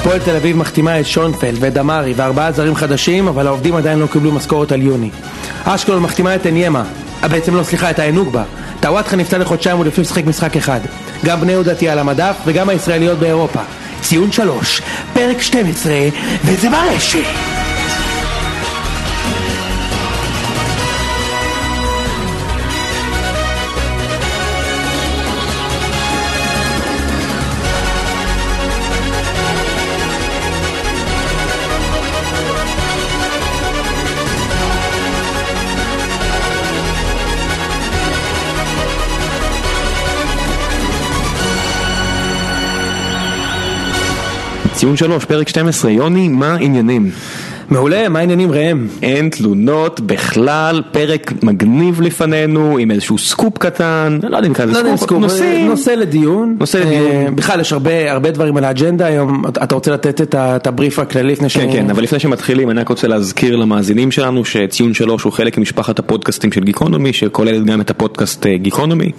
הפועל תל אביב מחתימה את שונפלד ואת דמארי וארבעה זרים חדשים, אבל העובדים עדיין לא קיבלו משכורת על יוני. אשקלון מחתימה את עניימה, אה, בעצם לא, סליחה, את האנוגבה. טוואטחה נפצע לחודשיים ולפי לשחק משחק אחד. גם בני יהודה תהיה על המדף וגם הישראליות באירופה. ציון שלוש, פרק 12, וזה ברשת. ציון שלוש, פרק 12, יוני, מה העניינים? מעולה, מה העניינים ראם? אין תלונות בכלל, פרק מגניב לפנינו, עם איזשהו סקופ קטן, לא יודע אם נקרא לא סקופ, נושאים, נושא לדיון. נושא לדיון. אה, בכלל יש הרבה הרבה דברים על האג'נדה היום, אתה רוצה לתת את הבריף הכללי לפני כן, כן, אבל לפני שמתחילים אני רק רוצה להזכיר למאזינים שלנו שציון שלוש הוא חלק ממשפחת הפודקאסטים של גיקונומי, שכוללת גם את הפודקאסט אה, גיקונומי,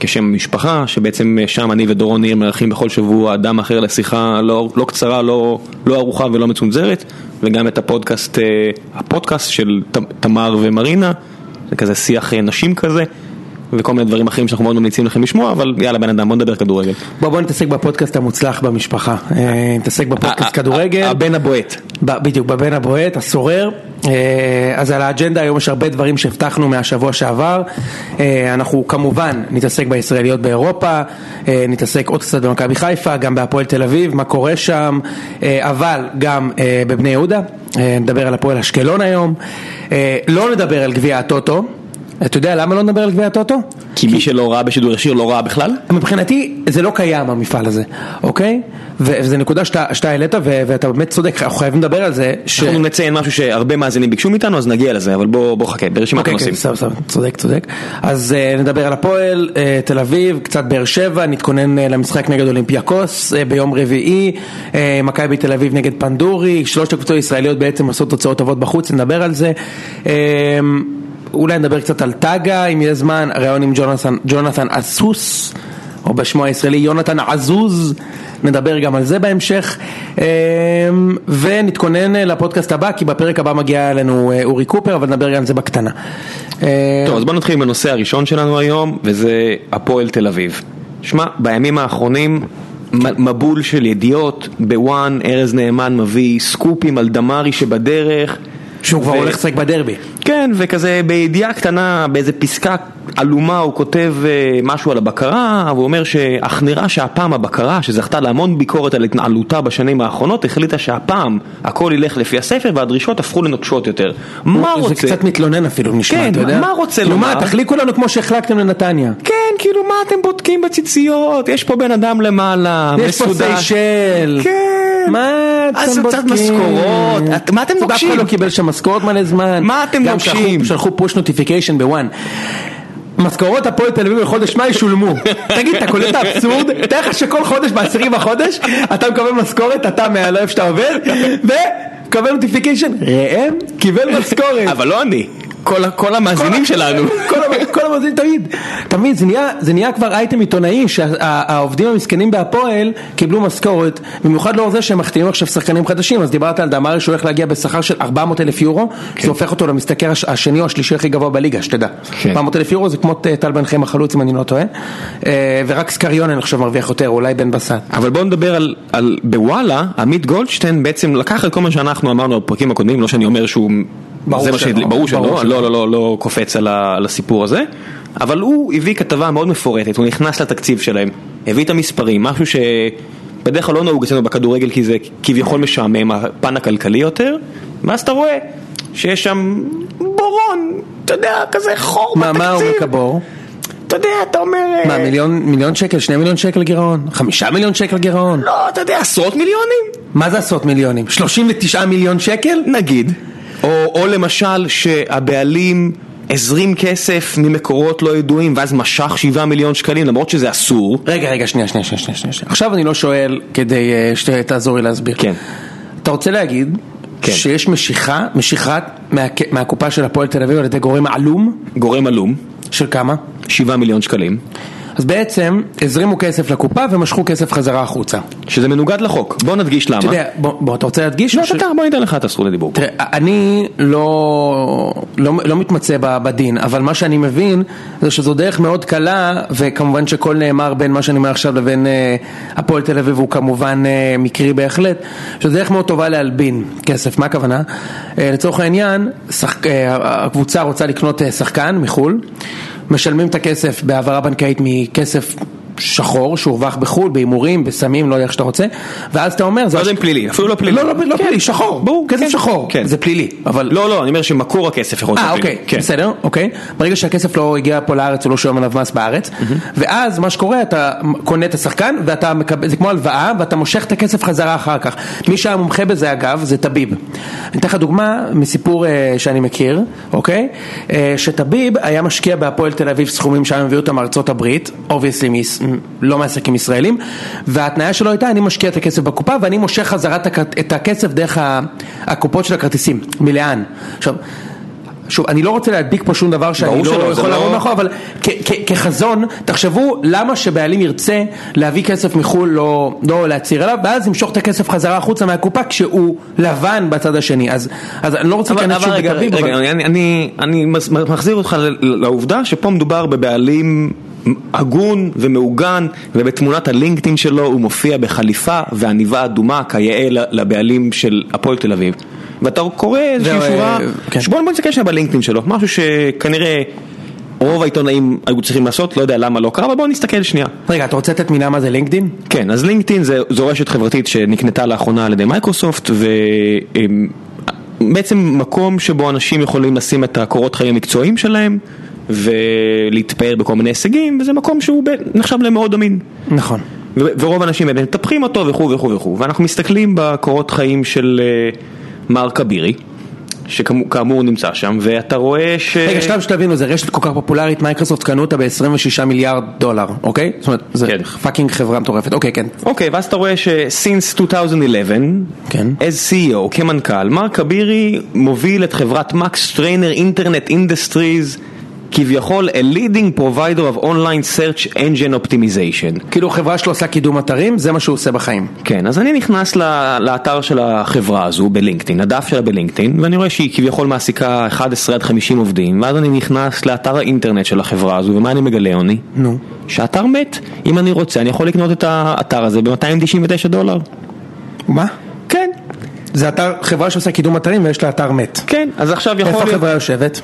כשם משפחה, שבעצם שם אני ודורון ניר מארחים בכל שבוע אדם אחר לשיחה לא, לא קצרה, לא, לא ארוכה ולא מצונזרת, וגם את הפודקאסט, אה, הפודקאסט של תמר ומרינה, זה כזה שיח אה, נשים כזה. וכל מיני דברים אחרים שאנחנו מאוד ממליצים לכם לשמוע, אבל יאללה בן אדם בוא נדבר כדורגל. בוא בוא נתעסק בפודקאסט המוצלח במשפחה, אה, נתעסק בפודקאסט כדורגל. הבן הבועט. בדיוק, בבן הבועט, הסורר. אה, אז על האג'נדה היום יש הרבה דברים שהבטחנו מהשבוע שעבר. אה, אנחנו כמובן נתעסק בישראליות באירופה, נתעסק עוד קצת במכבי חיפה, גם בהפועל תל אביב, מה קורה שם, אבל גם בבני יהודה. נדבר על הפועל אשקלון היום. לא נדבר על גביע הטוטו. אתה יודע למה לא נדבר על גביע הטוטו? כי מי שלא ראה בשידור ישיר לא ראה בכלל? מבחינתי זה לא קיים המפעל הזה, אוקיי? וזו נקודה שאתה העלית ואתה באמת צודק, אנחנו חייבים לדבר על זה. אנחנו נציין משהו שהרבה מאזינים ביקשו מאיתנו אז נגיע לזה אבל בוא חכה ברשימת אוקיי, הנושאים. סבבה, צודק, צודק. אז uh, נדבר על הפועל, uh, תל אביב, קצת באר שבע, נתכונן uh, למשחק נגד אולימפיאקוס ביום רביעי, מכבי תל אביב נגד פנדורי, שלושת הקבוצות הישראליות בעצם עושות תוצאות טובות בחוץ, נדבר על זה. אולי נדבר קצת על טאגה, אם יהיה זמן, ראיון עם ג'ונתן, ג'ונתן אסוס, או בשמו הישראלי יונתן עזוז, נדבר גם על זה בהמשך, אה, ונתכונן לפודקאסט הבא, כי בפרק הבא מגיע אלינו אה, אורי קופר, אבל נדבר גם על זה בקטנה. אה, טוב אז בוא נתחיל עם הנושא הראשון שלנו היום וזה הפועל תל אביב. שמע בימים האחרונים מבול של ידיעות בוואן ארז נאמן מביא סקופים על דמארי שבדרך. שהוא כבר ו- הולך לשחק בדרבי. כן, וכזה בידיעה קטנה, באיזה פסקה עלומה הוא כותב אה, משהו על הבקרה, והוא אומר שאך נראה שהפעם הבקרה, שזכתה להמון ביקורת על התנהלותה בשנים האחרונות, החליטה שהפעם הכל ילך לפי הספר והדרישות הפכו לנוקשות יותר. מה זה רוצה? קצת מתלונן אפילו נשמע, כן, אתה יודע? מה רוצה כאילו, לומר? מה, תחליקו לנו כמו שהחלקתם לנתניה. כן, כאילו מה אתם בודקים בציציות? יש פה בן אדם למעלה, יש פה מסודר. סיישל. כן. מה אז אתם קצת בודקים? משכורות. את- מה אתם יודע, אף אחד מבקשים? לא קיבל שם משכורת מלא זמן. מה אתם מבקשים? שלחו- שלחו push notification בוואן. משכורות הפועל תל אביב בחודש מאי שולמו. תגיד, אתה קולט את האבסורד? תאר לך שכל חודש בעשירי בחודש אתה מקבל משכורת, אתה מהלב שאתה עובד, ומקבל נוטיפיקיישן, ראם קיבל משכורת. אבל לא אני, כל המאזינים שלנו. כל המ- כל המאזינים תמיד, תמיד, זה נהיה, כבר אייטם עיתונאי שהעובדים המסכנים בהפועל קיבלו משכורת, במיוחד לאור זה שהם מחתימים עכשיו שחקנים חדשים, אז דיברת על דמרי שהוא הולך להגיע בשכר של 400 אלף יורו, זה הופך אותו למשתכר הש- השני או השלישי הכי גבוה בליגה, שתדע. כן. 400 אלף יורו זה כמו טל בן חיים החלוץ אם אני לא טועה, אה, ורק סקריון אני חושב מרוויח יותר, אולי בן בסט. אבל בואו נדבר על, על בוואלה, עמית גולדשטיין בעצם לקח את כל מה שאנחנו אמרנו בפרקים הקודמים, לא שאני אומר שהוא... ברור מה שלא. לא, לא, לא, לא קופץ על, הסיפור הזה, אבל הוא הביא כתבה מאוד מפורטת, הוא נכנס לתקציב שלהם, הביא את המספרים, משהו שבדרך כלל לא נהוג אצלנו בכדורגל כי זה כביכול משעמם, הפן הכלכלי יותר, ואז אתה רואה שיש שם בורון, אתה יודע, כזה חור מה, בתקציב. מה הוא מקבור? אתה יודע, אתה אומר... מה, אה, מיליון מיליון שקל, שני מיליון שקל גירעון? חמישה מיליון שקל גירעון? לא, אתה יודע, עשרות מיליונים? מה זה עשרות מיליונים? 39 מיליון שקל? נגיד, או, או למשל שהבעלים הזרים כסף ממקורות לא ידועים ואז משך 7 מיליון שקלים למרות שזה אסור. רגע, רגע, שנייה, שנייה, שנייה, שנייה, שנייה. עכשיו אני לא שואל כדי אה, שתעזור לי להסביר. כן. אתה רוצה להגיד כן. שיש משיכה, משיכה מהק- מהקופה של הפועל תל אביב על ידי גורם עלום גורם עלום, של כמה? 7 מיליון שקלים. אז בעצם הזרימו כסף לקופה ומשכו כסף חזרה החוצה. שזה מנוגד לחוק, בוא נדגיש למה. אתה יודע, בוא, בוא, אתה רוצה להדגיש? לא, ש- אתה בוא ניתן לך את הזכות לדיבור. תראה, אני לא, לא, לא מתמצא בדין, אבל מה שאני מבין זה שזו דרך מאוד קלה, וכמובן שכל נאמר בין מה שאני אומר עכשיו לבין אה, הפועל תל אביב הוא כמובן אה, מקרי בהחלט, שזו דרך מאוד טובה להלבין כסף, מה הכוונה? אה, לצורך העניין, שחק, אה, הקבוצה רוצה לקנות אה, שחקן מחו"ל, משלמים את הכסף בהעברה בנקאית מכסף שחור שהורווח בחו"ל, בהימורים, בסמים, לא יודע איך שאתה רוצה, ואז אתה אומר, זה לא יודע אם פלילי, אפילו לא פלילי. לא, לא, לא כן. פלילי, שחור, ברור, כסף כן. שחור, כן. זה פלילי, אבל... לא, לא, אני אומר שמקור הכסף יכול להיות אה, פלילי. אוקיי, כן. בסדר, אוקיי. ברגע שהכסף לא הגיע פה לארץ, הוא לא שילם עליו מס בארץ, ואז מה שקורה, אתה קונה את השחקן, ואתה מקבל, זה כמו הלוואה, ואתה מושך את הכסף חזרה אחר כך. מי שהיה מומחה בזה אגב, זה טביב. אני אתן לך דוגמה מסיפור אה, שאני מכיר, אוקיי? אה, שטביב היה משקיע בהפועל תל אביב סכומים שהיה מביא אותם מארצות הברית, obviously לא מעסקים ישראלים, וההתניה שלו הייתה, אני משקיע את הכסף בקופה, ואני מושך חזרה את הכ- את הכסף דרך הקופות של הכרטיסים. מלאן. עכשיו... שוב, אני לא רוצה להדביק פה שום דבר שאני לא שלא, יכול לא- לעמוד מאחור, אבל כחזון, תחשבו למה שבעלים ירצה להביא כסף מחו"ל, לא, לא להצהיר עליו, ואז ימשוך את הכסף חזרה החוצה מהקופה כשהוא לבן בצד השני. אז, אז אני לא רוצה להיכנס שוב רגע, בטביב, רגע, אבל... אני, אני, אני מחזיר אותך לעובדה שפה מדובר בבעלים הגון ומעוגן ובתמונת הלינקדאין שלו הוא מופיע בחליפה ועניבה אדומה כיאה לבעלים של הפועל תל אביב ואתה קורא איזושהי שורה, אה, כן. בוא בוא נסתכל שנייה בלינקדאין שלו, משהו שכנראה רוב העיתונאים היו צריכים לעשות, לא יודע למה לא קרה, אבל בוא נסתכל שנייה. רגע, אתה רוצה לתת מילה מה זה לינקדין? כן, אז לינקדאין זו רשת חברתית שנקנתה לאחרונה על ידי מייקרוסופט ובעצם מקום שבו אנשים יכולים לשים את הקורות חיים המקצועיים שלהם ולהתפאר בכל מיני הישגים וזה מקום שהוא ב- נחשב למאוד אמין. נכון. ורוב האנשים באמת מטפחים אותו וכו' וכו' וכו' ואנחנו מסתכלים בקורות חיים של אה, מר כבירי שכאמור נמצא שם ואתה רואה ש... רגע, שלב שתבינו, זו רשת כל כך פופולרית, מייקרוסופט קנו אותה ב-26 מיליארד דולר, אוקיי? זאת אומרת, זה כן. fucking חברה מטורפת, אוקיי, כן. אוקיי, ואז אתה רואה ש-since 2011, כן. as CEO, כמנכ"ל, מר כבירי מוביל את חברת Max Trainer Internet Industries, כביכול a leading provider of online search engine optimization. כאילו חברה שלו עושה קידום אתרים, זה מה שהוא עושה בחיים. כן, אז אני נכנס ל- לאתר של החברה הזו ב LinkedIn, הדף שלה בלינקדאין, ואני רואה שהיא כביכול מעסיקה 11 עד 50 עובדים, ואז אני נכנס לאתר האינטרנט של החברה הזו, ומה אני מגלה, יוני? נו. שהאתר מת. אם אני רוצה, אני יכול לקנות את האתר הזה ב-299 דולר. מה? כן, זה אתר, חברה שעושה קידום אתרים ויש לה אתר מת. כן, אז עכשיו יכול איפה להיות... החברה יושבת?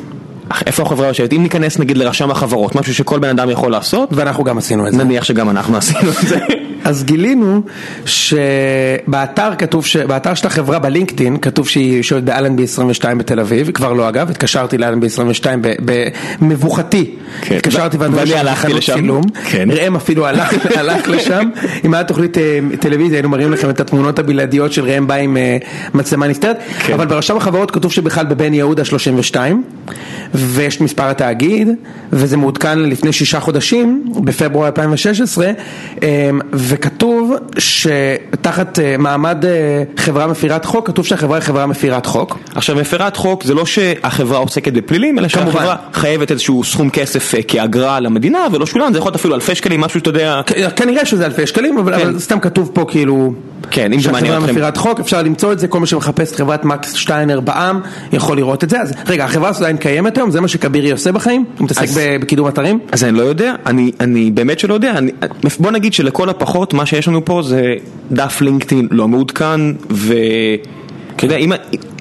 איפה החברה יושבת? אם ניכנס נגיד לרשם החברות, משהו שכל בן אדם יכול לעשות, ואנחנו גם עשינו את זה. נניח שגם אנחנו עשינו את זה. אז גילינו שבאתר כתוב, ש... באתר של החברה בלינקדאין כתוב שהיא יושבת באלנבי 22 בתל אביב, כבר לא אגב, התקשרתי לאלנבי 22 ב- במבוכתי, כן, התקשרתי ו- ואני הלכתי לשם. צילום, כן. ראם אפילו הלך, הלך לשם, אם היה תוכנית אה, טלוויזיה היינו מראים לכם את התמונות הבלעדיות של ראם בא עם אה, מצלמה נסתרת, כן. אבל ברשם החברות כתוב שבכלל בבן יהודה 32, ויש מספר התאגיד, וזה מעודכן לפני שישה חודשים, בפברואר 2016, אמ, וכתוב שתחת אה, מעמד אה, חברה מפירת חוק, כתוב שהחברה היא חברה מפירת חוק. עכשיו מפרת חוק זה לא שהחברה עוסקת בפלילים, אלא כמובן. שהחברה חייבת איזשהו סכום כסף אה, כאגרה למדינה ולא שולם, זה יכול להיות אפילו אלפי שקלים, משהו שאתה יודע, כנראה שזה אלפי שקלים, אבל, כן. אבל סתם כתוב פה כאילו... כן, אם זה מעניין שהחברה אתכם. מפירת חוק, אפשר למצוא את זה, כל מי שמחפש את חברת מקס שטיינר בע"מ יכול לראות את זה. אז רגע, החברה הזאת עדיין קיימת היום, זה מה שכבירי עושה בחיים? הוא מתעסק בקידום אתרים? אז אני לא יודע, אני, אני באמת שלא יודע, אני, בוא נגיד שלכל הפחות מה שיש לנו פה זה דף לינקדאין לא מעודכן ואתה יודע,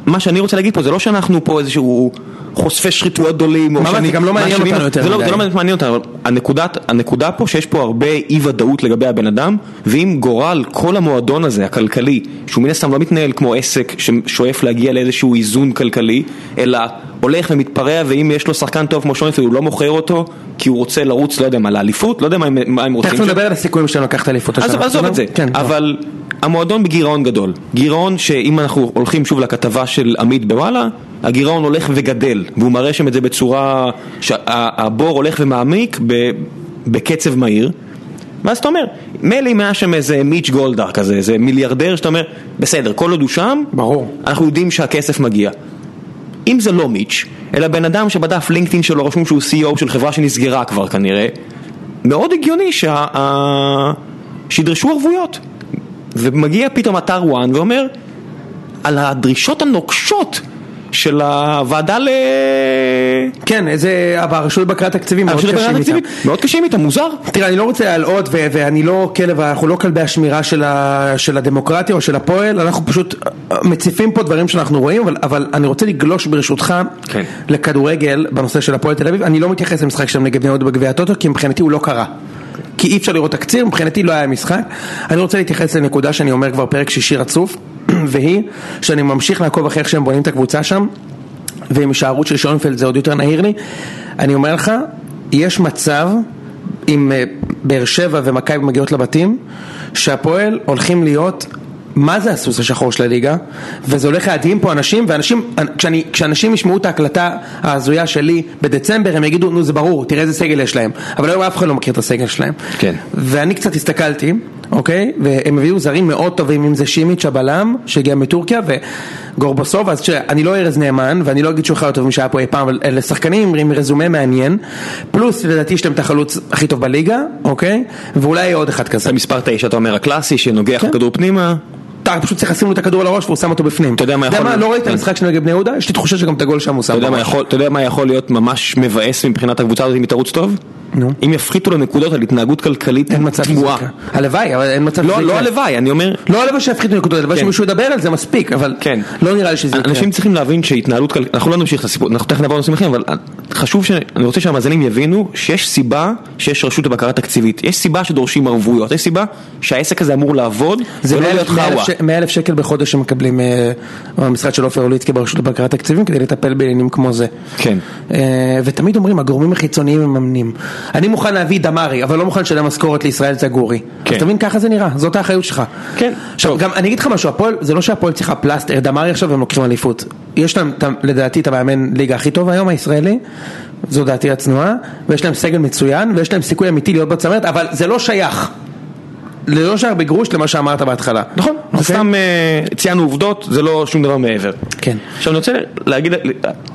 מה שאני רוצה להגיד פה זה לא שאנחנו פה איזשהו חושפי שחיתויות גדולים, או שאני- זה גם לא מעניין אותנו יותר זה לא, מדי. זה לא מעניין אותנו, אבל הנקודה פה שיש פה הרבה אי ודאות לגבי הבן אדם, ואם גורל כל המועדון הזה, הכלכלי, שהוא מן הסתם לא מתנהל כמו עסק ששואף להגיע לאיזשהו איזון כלכלי, אלא הולך ומתפרע, ואם יש לו שחקן טוב כמו שוינפלד הוא לא מוכר אותו, כי הוא רוצה לרוץ, לא יודע מה, לאליפות, לא יודע מה הם, רוצים. תכף. נדבר על הסיכויים שלנו לקחת אליפות אז השנה. עזוב את זה, כן. אבל המועדון בגירעון גדול, גירעון שאם אנחנו הולכים שוב לכתבה של עמית בוואלה, הגירעון הולך וגדל, והוא מראה שם את זה בצורה שהבור הולך ומעמיק ב- בקצב מהיר, ואז אתה אומר, מילא אם היה שם איזה מיץ' גולדהר כזה, איזה מיליארדר שאתה אומר, בסדר, כל עוד הוא שם, ברור. אנחנו יודעים שהכסף מגיע. אם זה לא מיץ', אלא בן אדם שבדף לינקדאין שלו רשום שהוא CEO של חברה שנסגרה כבר כנראה, מאוד הגיוני שה... שידרשו ערבויות. ומגיע פתאום אתר וואן ואומר, על הדרישות הנוקשות של הוועדה ל... כן, איזה, הרשות לבקרת תקציבים מאוד קשים איתם. תקציבית, מאוד קשים איתם, מוזר. תראה, אני לא רוצה להלאות, ואני לא כלב, אנחנו לא כלבי השמירה של, הדמוקרטיה או של הפועל, אנחנו פשוט מציפים פה דברים שאנחנו רואים, אבל, אבל אני רוצה לגלוש ברשותך כן. לכדורגל בנושא של הפועל תל אביב, אני לא מתייחס למשחק שלהם נגד בני יהודה בגביע הטוטו, כי מבחינתי הוא לא קרה. כי אי אפשר לראות תקציר, מבחינתי לא היה משחק. אני רוצה להתייחס לנקודה שאני אומר כבר פרק שישי רצוף, והיא שאני ממשיך לעקוב אחרי איך שהם בונים את הקבוצה שם, ועם הישארות של שונפלד זה עוד יותר נהיר לי. אני אומר לך, יש מצב, אם אה, באר שבע ומכבי מגיעות לבתים, שהפועל הולכים להיות, מה זה הסוס השחור של הליגה? וזה הולך להדהים פה אנשים, ואנשים, כשאני, כשאנשים ישמעו את ההקלטה ההזויה שלי בדצמבר, הם יגידו, נו זה ברור, תראה איזה סגל יש להם. אבל היום אף אחד לא מכיר את הסגל שלהם. כן. ואני קצת הסתכלתי, אוקיי? והם הביאו זרים מאוד טובים, אם זה שימיץ' הבלם, שהגיע מטורקיה, וגורבסוב, אז שאני לא ארז נאמן, ואני לא אגיד שהוא אחד הטובים שהיה פה אי פעם, אבל אלה שחקנים עם רזומה מעניין, פלוס לדעתי יש להם את החלוץ הכי טוב בליגה, אוקיי? ואולי עוד אחד כזה. זה מספר תשע, אתה אומר, הקלאסי, שנוגח כן. פנימה. אתה פשוט צריך לשים לו את הכדור על הראש והוא שם אותו בפנים. אתה יודע מה יכול- לא ראית. המשחק שלו נגד בני יהודה? יש לי תחושה שגם את הגול שם הוא שם אתה יודע, מה. יכול, להיות ממש מבאס מבחינת הקבוצה הזאת אם היא תרוץ טוב? נו. אם יפחיתו לו נקודות על התנהגות כלכלית אין מצב. יקרה. הלוואי, אבל אין מצב שזה לא, לא יקרה. הלוואי, אני אומר, לא הלוואי שיפחיתו נקודות, הלוואי כן. שמישהו ידבר על זה מספיק, אבל כן. לא נראה לי שזה יקרה. אנשים צריכים להבין שהתנהלות כלכלית, אנחנו לא נמשיך את הסיפור, אנחנו תכף נעבור לנושאים אחרים, אבל חשוב ש... אני רוצה שהמאזינים יבינו שיש סיבה שיש רשות לבקרה תקציבית, יש סיבה שדורשים ערבויות, יש סיבה שהעסק הזה אמור לעבוד, ולא 100 להיות חאווה. ש- 100 אלף שקל בחודש שמקבלים אה, במשרד של עופר אוליצקי ברשות לבקרת תקציבים כדי לטפל בעניינים כמו זה. כן. אה, ותמיד אומרים הגורמים החיצוניים מממנים. אני מוכן להביא דמארי, אבל לא מוכן לשלם משכורת לישראל זגורי. כן. אז אתה מבין, ככה זה נראה, זאת האחריות שלך. כן. עכשיו. גם אני אגיד לך משהו, הפועל, זה לא שהפועל צריכה פלסטר, דמארי עכשיו הם לוקחים אליפות. יש להם, לדעתי, את המאמן ליגה הכי טוב היום, הישראלי, זו דעתי הצנועה, ויש להם סגל מצוין, ויש להם סיכוי אמיתי להיות בצמרת, אבל זה לא שייך. זה לא שייך בגרוש למה שאמרת בהתחלה. נכון, זה אוקיי? סתם אה, ציינו עובדות, זה לא שום דבר מעבר. כן. עכשיו אני רוצה להגיד,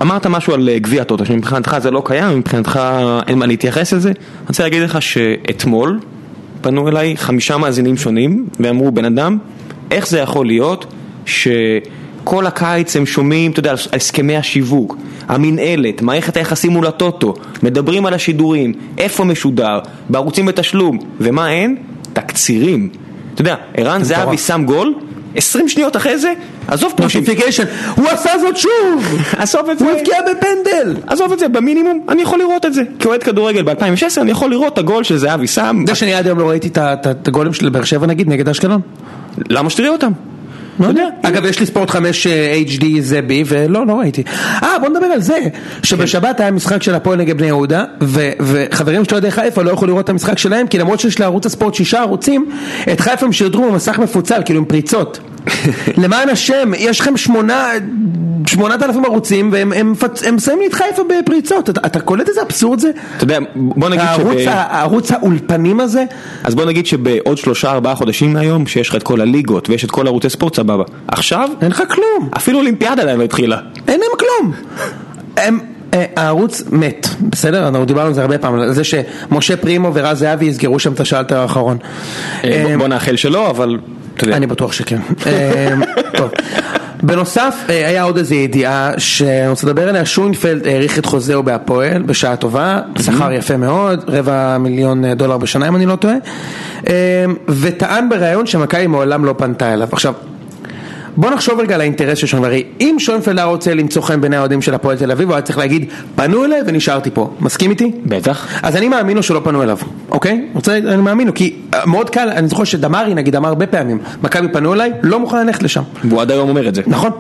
אמרת משהו על אה, גביע הטוטו, שמבחינתך זה לא קיים, מבחינתך אין מה להתייחס לזה. אני רוצה להגיד לך שאתמול פנו אליי חמישה מאזינים שונים ואמרו, בן אדם, איך זה יכול להיות שכל הקיץ הם שומעים, אתה יודע, על הסכמי השיווק, המינהלת, מערכת היחסים מול הטוטו, מדברים על השידורים, איפה משודר, בערוצים בתשלום, ומה אין? תקצירים. אתה יודע, ערן זהבי שם גול, 20 שניות אחרי זה, עזוב. נוטיפיקיישן, הוא עשה זאת שוב! עזוב את זה. הוא הבקיע בפנדל! עזוב את זה, במינימום אני יכול לראות את זה. כאוהד כדורגל ב-2016 אני יכול לראות את הגול של זהבי שם. יודע שאני עד היום לא ראיתי את הגולים של באר שבע נגיד נגד אשקלון? למה שתראה אותם? לא יודע. אגב יש לי ספורט 5 אה, HD זה בי ולא, לא ראיתי. אה בוא נדבר על זה, שבשבת היה משחק של הפועל נגד בני יהודה וחברים של אוהדי חיפה לא יכלו לראות את המשחק שלהם כי למרות שיש לערוץ הספורט שישה ערוצים את חיפה הם שידרו במסך מפוצל כאילו עם פריצות. למען השם יש לכם שמונה שמונת אלפים ערוצים והם הם, מפצ- הם שמים לי את חיפה בפריצות אתה, אתה קולט איזה אבסורד זה? אתה יודע, בוא נגיד הערוץ, שב... הערוץ האולפנים הזה אז בוא נגיד שבעוד שלושה ארבעה חודשים מהיום, שיש לך את כל הליגות ויש את כל ערוצי ספורט סבבה. עכשיו, אין לך כלום אפילו אולימפיאדה עדיין לא התחילה. אין להם כלום. הם, אה, הערוץ מת, בסדר? אנחנו דיברנו על זה הרבה פעמים, על זה שמשה פרימו ורז זהבי יסגרו שם את השאלטר האחרון. אה, בוא- אה, בוא נאחל שלא, אבל. אני בטוח שכן. טוב. בנוסף, אה, היה עוד איזו ידיעה שאני רוצה לדבר עליה, שוינפלד האריך את חוזהו בהפועל בשעה טובה, שכר יפה מאוד, רבע מיליון אה, דולר בשנה אם אני לא טועה, אה, וטען בריאיון שמכבי מעולם לא פנתה אליו. עכשיו, בוא נחשוב רגע על האינטרס של שוינפלד, הרי אם שוינפלד היה רוצה למצוא חן בעיני האוהדים של הפועל תל אביב, הוא היה צריך להגיד, פנו אליי ונשארתי פה, מסכים איתי? בטח. אז אני מאמין לו שלא פנו אליו, אוקיי? רוצה, אני מאמין לו, כי אה, מאוד קל, אני זוכר שדמרי נגיד אמר הרבה פעמים, מכבי פנו אליי, לא מוכן ללכת לשם, והוא עד היום אומר את זה. נכון?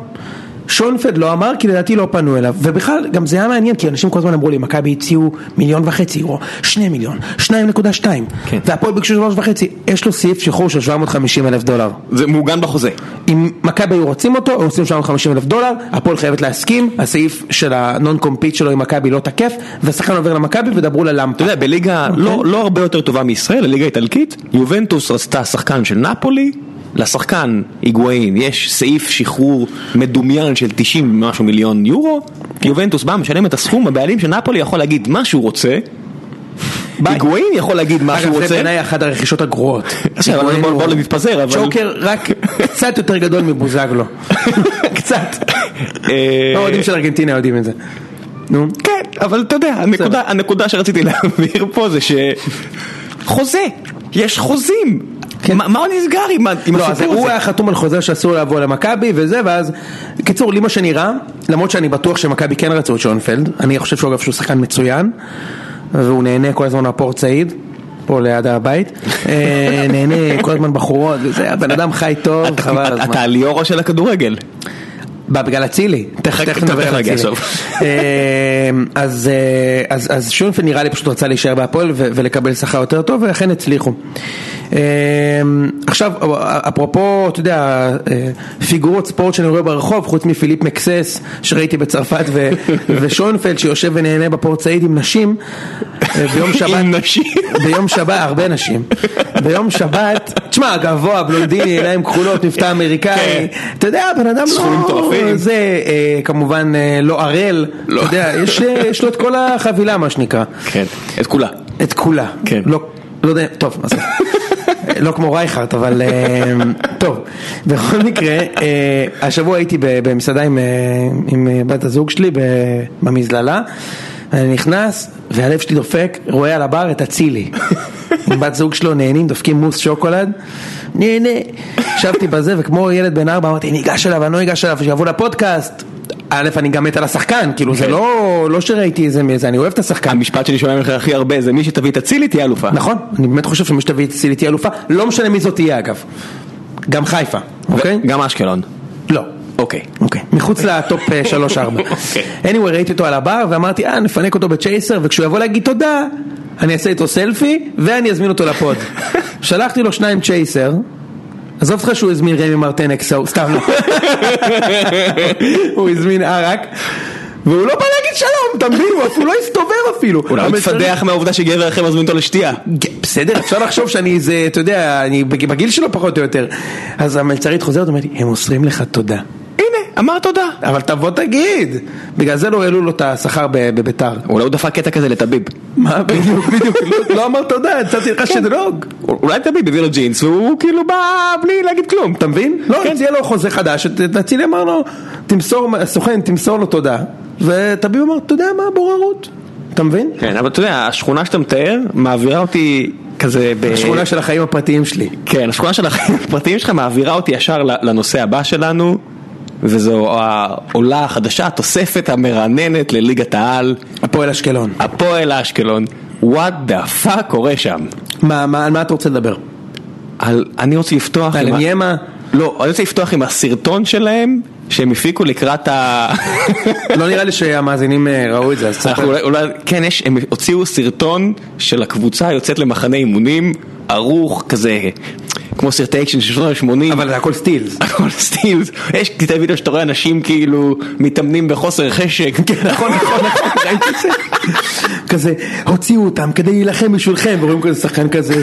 שוינפלד לא אמר כי לדעתי לא פנו אליו ובכלל גם זה היה מעניין כי אנשים כל הזמן אמרו לי מכבי הציעו מיליון וחצי יורו שני מיליון שניים נקודה שתיים כן. והפועל ביקשו שלוש וחצי יש לו סעיף שחרור של 750 אלף דולר זה מעוגן בחוזה. אם מכבי היו רוצים אותו, היו עושים 750 אלף דולר, הפועל חייבת להסכים, הסעיף של ה non compete שלו עם מכבי לא תקף, והשחקן עובר למכבי ודברו ללמפה. אתה יודע, בליגה לא, לא הרבה יותר טובה מישראל, הליגה האיטלקית, יובנטוס רצתה שחקן של נפולי, לשחקן היגואין יש סעיף שחרור מדומיין של 90 ומשהו מיליון יורו, יובנטוס בא, משלם את הסכום, הבעלים של נפולי יכול להגיד מה שהוא רוצה. היגואין יכול להגיד מה שהוא אגב, זה רוצה. בעיניי אחת הרכישות הגרועות. עכשיו, אבל בוא- בוא לא נתפזר, אבל... צ'וקר רק קצת יותר גדול מבוזגלו. קצת. אה, האוהדים של ארגנטינה יודעים את זה. נו. כן, אבל אתה יודע, הנקודה, שרציתי להעביר פה זה שחוזה, יש חוזים. מה, מה נסגר עם, עם לא, הסיפור הוא הזה? היה חתום על חוזה שאסור לבוא למכבי וזה, ואז... קיצור, לי מה שנראה, למרות שאני בטוח שמכבי כן רצו את שונפלד, אני חושב שהוא אגב שהוא שחקן מצוין, והוא נהנה כל הזמן מהפורט סעיד, פה ליד הבית, אה, נהנה כל הזמן בחורות, וזה, הבן אדם חי טוב, חבל הזמן. אתה הליאורו של הכדורגל. בגלל אצילי, תכף נדבר על אצילי. אה, אז אה, שונפלד נראה לי פשוט רצה להישאר בהפועל ולקבל שכר יותר טוב ולכן הצליחו. אה, עכשיו אפרופו אתה יודע אה, פיגורות ספורט שאני רואה ברחוב חוץ מפיליפ מקסס שראיתי בצרפת ושונפלד שיושב ונהנה בפורצאית עם נשים אה, ביום שבת, עם נשים. ביום שבת, הרבה נשים, ביום שבת, תשמע גבוה, בלונדיני, עיניים כחולות, מבטא אמריקאי, אתה יודע, בן אדם לא. זה אה, כמובן אה, לא ערל, לא. אתה יודע, יש, אה, יש לו את כל החבילה מה שנקרא, כן, את כולה. את כולה, כן. לא, לא יודע, טוב, אז לא כמו רייכרט, אבל טוב, בכל מקרה, השבוע הייתי במסעדה עם, עם בת הזוג שלי במזללה, אני נכנס והלב שלי דופק, רואה על הבר את אצילי, בת זוג שלו נהנים, דופקים מוס שוקולד, נהנה, ישבתי בזה וכמו ילד בן ארבע אמרתי ניגש אליו, אני לא ניגש אליו, שיבוא לפודקאסט. א', אני גם מת על השחקן, כאילו זה כן. לא, לא שראיתי איזה מזה, אני אוהב את השחקן. המשפט שאני שומע ממך הכי הרבה זה מי שתביא את אצילי תהיה אלופה. נכון, אני באמת חושב שמי שתביא את סילי תהיה אלופה, לא משנה מי זאת תהיה אגב. גם חיפה, אוקיי? גם אשקלון. לא. אוקיי. אוקיי, מחוץ לטופ 3-4. אוקיי. anyway, ראיתי אותו על הבר ואמרתי, אה, נפנק אותו בצ'ייסר, וכשהוא יבוא להגיד תודה, אני אעשה איתו סלפי, ואני אזמין אותו לפוד. שלחתי לו שניים צ'ייסר, עזוב אותך שהוא הזמין רמי מרטנק, סתם לא. הוא הזמין ערק, והוא לא בא להגיד שלום, אתה מבין? הוא אפילו לא הסתובב אפילו. אולי הוא המלצרים- מתפדח מהעובדה שגבר אחר מזמין אותו לשתייה. בסדר, אפשר לחשוב שאני איזה, אתה יודע, אני בג- בגיל שלו פחות או יותר. אז המלצרית חוזרת ואומרת לי, הם מוסרים לך תודה. הנה, אמר תודה. אבל תבוא תגיד. בגלל זה לא העלו לו את השכר ב- בביתר. אולי הוא דפק קטע כזה לטביב. מה, בדיוק, בדיוק, לא- לא אמר תודה, הצעתי לך שדרוג. אולי טביב הביא לו ג'ינס והוא כאילו בא בלי להגיד כלום. אתה מבין? לא, הציע לו חוזה חדש, אצילי אמר לו, תמסור, הסוכן, תמסור לו תודה. וטביב אמר, אתה יודע מה, בוררות. אתה מבין? כן, אבל אתה יודע, השכונה שאתה מתאר מעבירה אותי כזה ב... השכונה של החיים הפרטיים שלי. כן, השכונה של החיים הפרטיים שלך מעבירה אותי ישר לנושא הבא שלנו, וזו העולה החדשה, התוספת המרעננת לליגת העל, הפועל אשקלון. הפועל אשקלון. What the fuck קורה שם. מה, מה, על מה אתה רוצה לדבר? על, אני רוצה לפתוח על עם ה- עניימה? לא, אני רוצה לפתוח עם הסרטון שלהם שהם הפיקו לקראת ה... לא נראה לי שהמאזינים אה, ראו את זה, אז תספר. אולי, אולי, כן, יש, הם הוציאו סרטון של הקבוצה יוצאת למחנה אימונים, ערוך כזה, כמו סרטי אקשן של שנות ה-80. אבל זה הכל סטילס. הכל סטילס, יש קטעי וידאו שאתה רואה אנשים כאילו מתאמנים בחוסר חשק. נכון, נכון, נכון, זה. כזה, הוציאו אותם כדי להילחם בשבילכם, ורואים כזה שחקן כזה,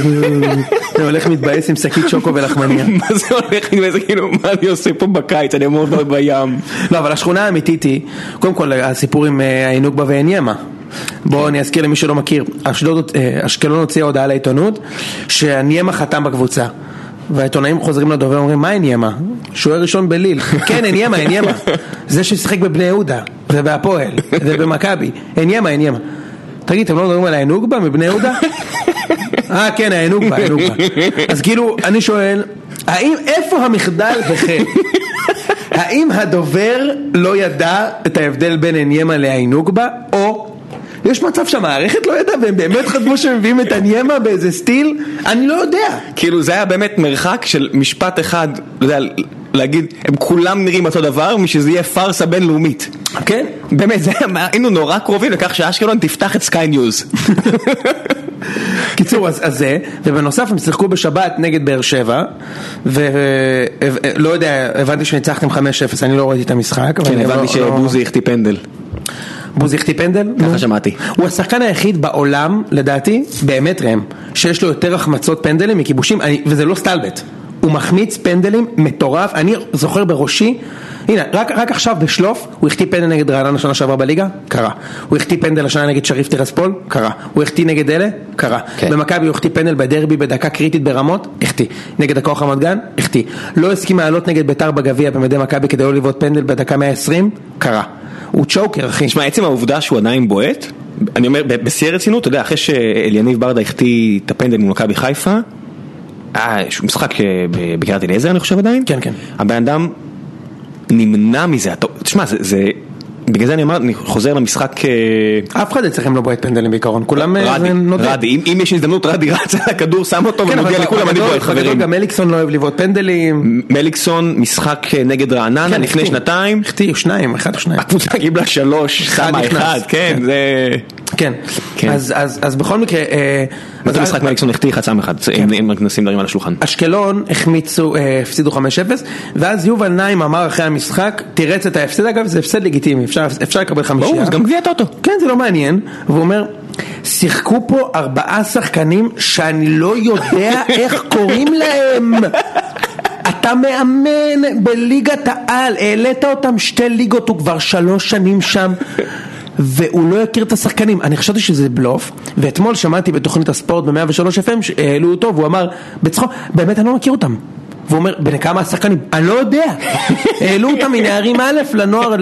הולך מתבאס עם שקית שוקו ולחמניה. מה זה הולך איזה כאילו, מה אני עושה פה בקיץ, אני אמור להיות בים. לא, אבל השכונה האמיתית היא, קודם כל הסיפור עם אה, העינוג בה ועניימה. בואו אני אזכיר למי שלא מכיר, אשדוד, אה, אשקלון הוציאה הודעה לעיתונות שהניימה חתם בקבוצה. והעיתונאים חוזרים לדובר ואומרים מה עניימה? שוער ראשון בליל. כן עניימה, עניימה. זה ששיחק בבני יהודה ובהפועל ובמכבי. עניימה, עניימה. תגיד, אתם לא מדברים על העינוגבה מבני יהודה? אה כן, העינוגבה, העינוגבה. אז כאילו, אני שואל, האם, איפה המחדל החל? האם הדובר לא ידע את ההבדל בין עניימה לעינוגבה, או יש מצב שהמערכת לא ידעה והם באמת חשבו שהם מביאים את עניימה באיזה steal? אני לא יודע. כאילו זה היה באמת מרחק של משפט אחד, אתה יודע, להגיד, הם כולם נראים אותו דבר, משזה יהיה פארסה בינלאומית. כן? באמת, זה היה, היינו נורא קרובים לכך שאשקלון תפתח את Sky News. קיצור, אז, אז זה, ובנוסף הם שיחקו בשבת נגד באר שבע, ולא יודע, הבנתי שניצחתם 5-0, אני לא ראיתי את המשחק. כן, אני הבנתי לא- לא- שבוזי החטיא פנדל. בוזי החטיא פנדל? ככה. שמעתי. הוא השחקן היחיד בעולם, לדעתי, באמת ראם, שיש לו יותר החמצות פנדלים מכיבושים, אני, וזה לא סטלבט. הוא מחמיץ פנדלים מטורף, אני זוכר בראשי הנה, רק, רק עכשיו בשלוף, הוא החטיא פנדל נגד רעננה שנה שעברה בליגה? קרה. הוא החטיא פנדל השנה נגד שריף טרספול? קרה. הוא החטיא נגד אלה? קרה. כן. במכבי הוא החטיא פנדל בדרבי בדקה קריטית ברמות? החטיא. נגד הכוח רמת גן? החטיא. לא הסכים לעלות נגד ביתר בגביע במדי מכבי כדי לא לבעוט פנדל בדקה 120? קרה. הוא צ'וקר, אחי. תשמע, עצם העובדה שהוא עדיין בועט, אני אומר, בשיא הרצינות, אתה יודע, אחרי שאליניב ברדה החטיא את הפנדל מול מכבי חיפה, היה איזשהו משחק אה, בקריית אליעזר אני חושב עדיין, כן, כן. הבן אדם נמנע מזה, תשמע, זה, זה, בגלל זה אני אומר, אני חוזר למשחק, אה, אף אחד אצלכם לא בועט פנדלים בעיקרון, כולם אה, רדי, נודד. אם, יש הזדמנות רדי רץ על הכדור, שם אותו כן, אבל לכולם, אני בועט חברים. גם אליקסון לא אוהב לבעוט פנדלים. מליקסון, משחק אה, נגד רעננה כן, לפני. שנתיים, החטיא, שניים, אחד או שניים. הקבוצה קיבלה שלוש, שמה. אחד, כן, כן. זה... כן, כן. אז, בכל מקרה, אה, זה אז- משחק מליקסון החטיא חצם אחד, אם- אם נשים דברים על השולחן. אשקלון החמיצו, אה, הפסידו 5-0, ואז יובל נעים אמר אחרי המשחק, תירץ את ההפסד, אגב זה הפסד לגיטימי, אפשר, אפשר לקבל חמישייה. ברור, זה גם גביע טוטו. כן, זה לא מעניין, והוא אומר, שיחקו פה ארבעה שחקנים שאני לא יודע איך קוראים להם. אתה מאמן בליגת העל, העלית אותם שתי ליגות, הוא כבר שלוש שנים שם. והוא לא יכיר את השחקנים, אני חשבתי שזה בלוף, ואתמול שמעתי בתוכנית הספורט ב-103 FM שהעלו אותו והוא אמר בצחוק, באמת אני לא מכיר אותם. והוא אומר, בני כמה השחקנים? אני לא יודע. העלו אותם מנערים א' לנוער,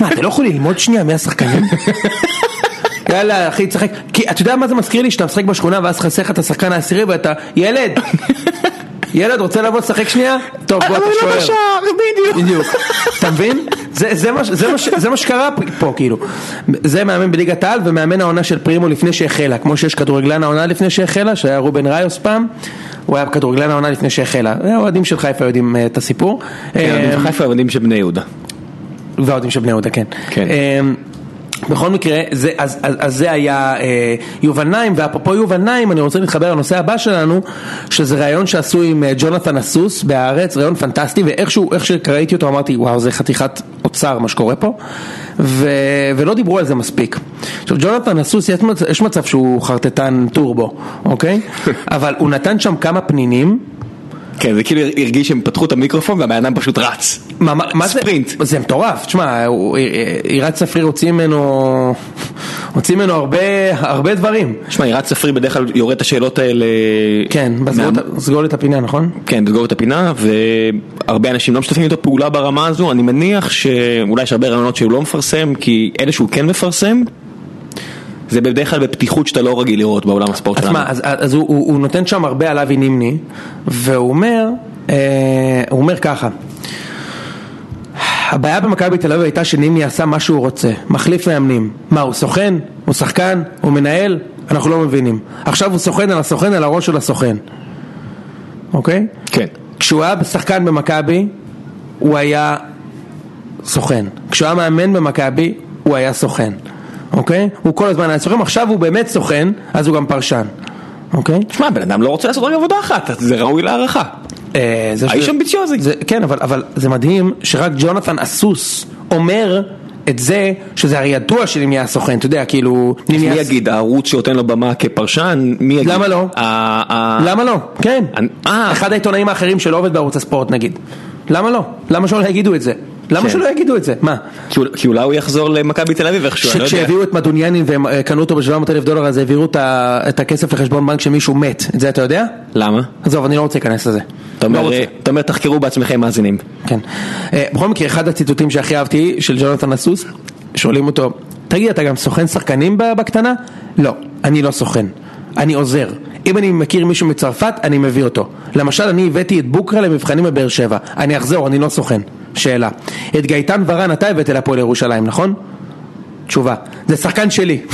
מה, אתה לא יכול ללמוד שנייה מי השחקנים? יאללה אחי תשחק, כי אתה יודע מה זה מזכיר לי? שאתה משחק בשכונה ואז חסר לך את השחקן העשירי ואתה ילד, ילד רוצה לבוא לשחק שנייה? טוב בוא אתה שוער. בדיוק. בדיוק, אתה מבין? זה, זה, מה, ש- זה, מה, ש- זה מה שקרה פה כאילו, זה מאמן בליגת העל ומאמן העונה של פרימו לפני שהחלה, כמו שיש כדורגלן העונה לפני שהחלה, שהיה רובן ראיוס פעם, הוא היה כדורגלן העונה לפני שהחלה, האוהדים של חיפה יודעים אה, את הסיפור, אה, כן, חיפה עבדים של בני יהודה. והאוהדים של בני יהודה, כן. כן. בכל מקרה, זה, אז, אז, אז זה היה אה, יובל נעים, ואפרופו יובל נעים, אני רוצה להתחבר לנושא הבא שלנו, שזה ראיון שעשו עם אה, ג'ונתן אסוס בהארץ, ראיון פנטסטי, ואיכשהו, איך שראיתי אותו אמרתי, וואו, זה חתיכת אוצר מה שקורה פה, ו, ולא דיברו על זה מספיק. עכשיו, ג'ונתן אסוס, יש מצב, יש מצב שהוא חרטטן טורבו, אוקיי? אבל הוא נתן שם כמה פנינים, כן, זה כאילו הרגיש שהם פתחו את המיקרופון והבן אדם פשוט רץ. מה, מה, זה? ספרינט. זה מטורף, תשמע, עירת צפריר הוציא ממנו, הוציא ממנו הרבה, הרבה דברים. שמע, ירד צפרי בדרך כלל יורד את השאלות האלה... כן, מה- סגור לי את הפינה, נכון? כן, לסגור את הפינה, והרבה אנשים לא משתפים איתו פעולה ברמה הזו, אני מניח שאולי יש הרבה רעיונות שהוא לא מפרסם, כי אלה שהוא כן מפרסם, זה בדרך כלל בפתיחות שאתה לא רגיל לראות בעולם הספורט אז שלנו. מה, אז, אז הוא, הוא, הוא נותן שם הרבה על אבי נימני, והוא אומר, אה, הוא אומר ככה, הבעיה במכבי תל אביב הייתה שנימני עשה מה שהוא רוצה, מחליף מאמנים. מה, הוא סוכן? הוא שחקן? הוא מנהל? אנחנו לא מבינים. עכשיו הוא סוכן על הסוכן על הראש של הסוכן. אוקיי? כן. כשהוא היה שחקן במכבי, הוא היה סוכן. כשהוא היה מאמן במכבי, הוא היה סוכן. אוקיי? הוא כל הזמן היה סוכן, עכשיו הוא באמת סוכן, אז הוא גם פרשן. אוקיי? שמע, בן אדם לא רוצה לעשות רק עבודה אחת, זה ראוי להערכה. אה, האיש אמביציוזי. כן, אבל, אבל זה מדהים שרק ג'ונתן אסוס אומר את זה, שזה הרי ידוע שנימי היה סוכן, אתה יודע, כאילו... מי יגיד, הערוץ שנותן לו במה כפרשן, מי יגיד? למה לא? למה לא? כן. אה. אחד העיתונאים האחרים שלא עובד בערוץ הספורט נגיד. למה לא? למה שלא יגידו את זה? למה כן. שלא יגידו את זה? מה? כי אול- כי אולי הוא יחזור למכבי תל אביב איכשהו, אני לא יודע. שכשהביאו את מדוניאנים והם אה, קנו אותו ב-700 אלף דולר אז העבירו את הכסף לחשבון בנק שמישהו מת, את זה אתה יודע? למה? עזוב, אני לא רוצה להיכנס לזה. אתה לא אומר. אתה אומר, תחקרו בעצמכם מאזינים. כן. אה, בכל מקרה, אחד הציטוטים שהכי אהבתי של ג'ונתן אסוס, שואלים אותו, תגיד, אתה גם סוכן שחקנים בקטנה? לא, אני לא סוכן, אני עוזר. אם אני מכיר מישהו מצרפת, אני מביא אותו. למשל, אני הבאתי את בוקרה למבחנים בבאר שבע. אני אחזור, אני לא סוכן. שאלה. את גייטן ורן אתה הבאת להפועל ירושלים, נכון? תשובה. זה שחקן שלי.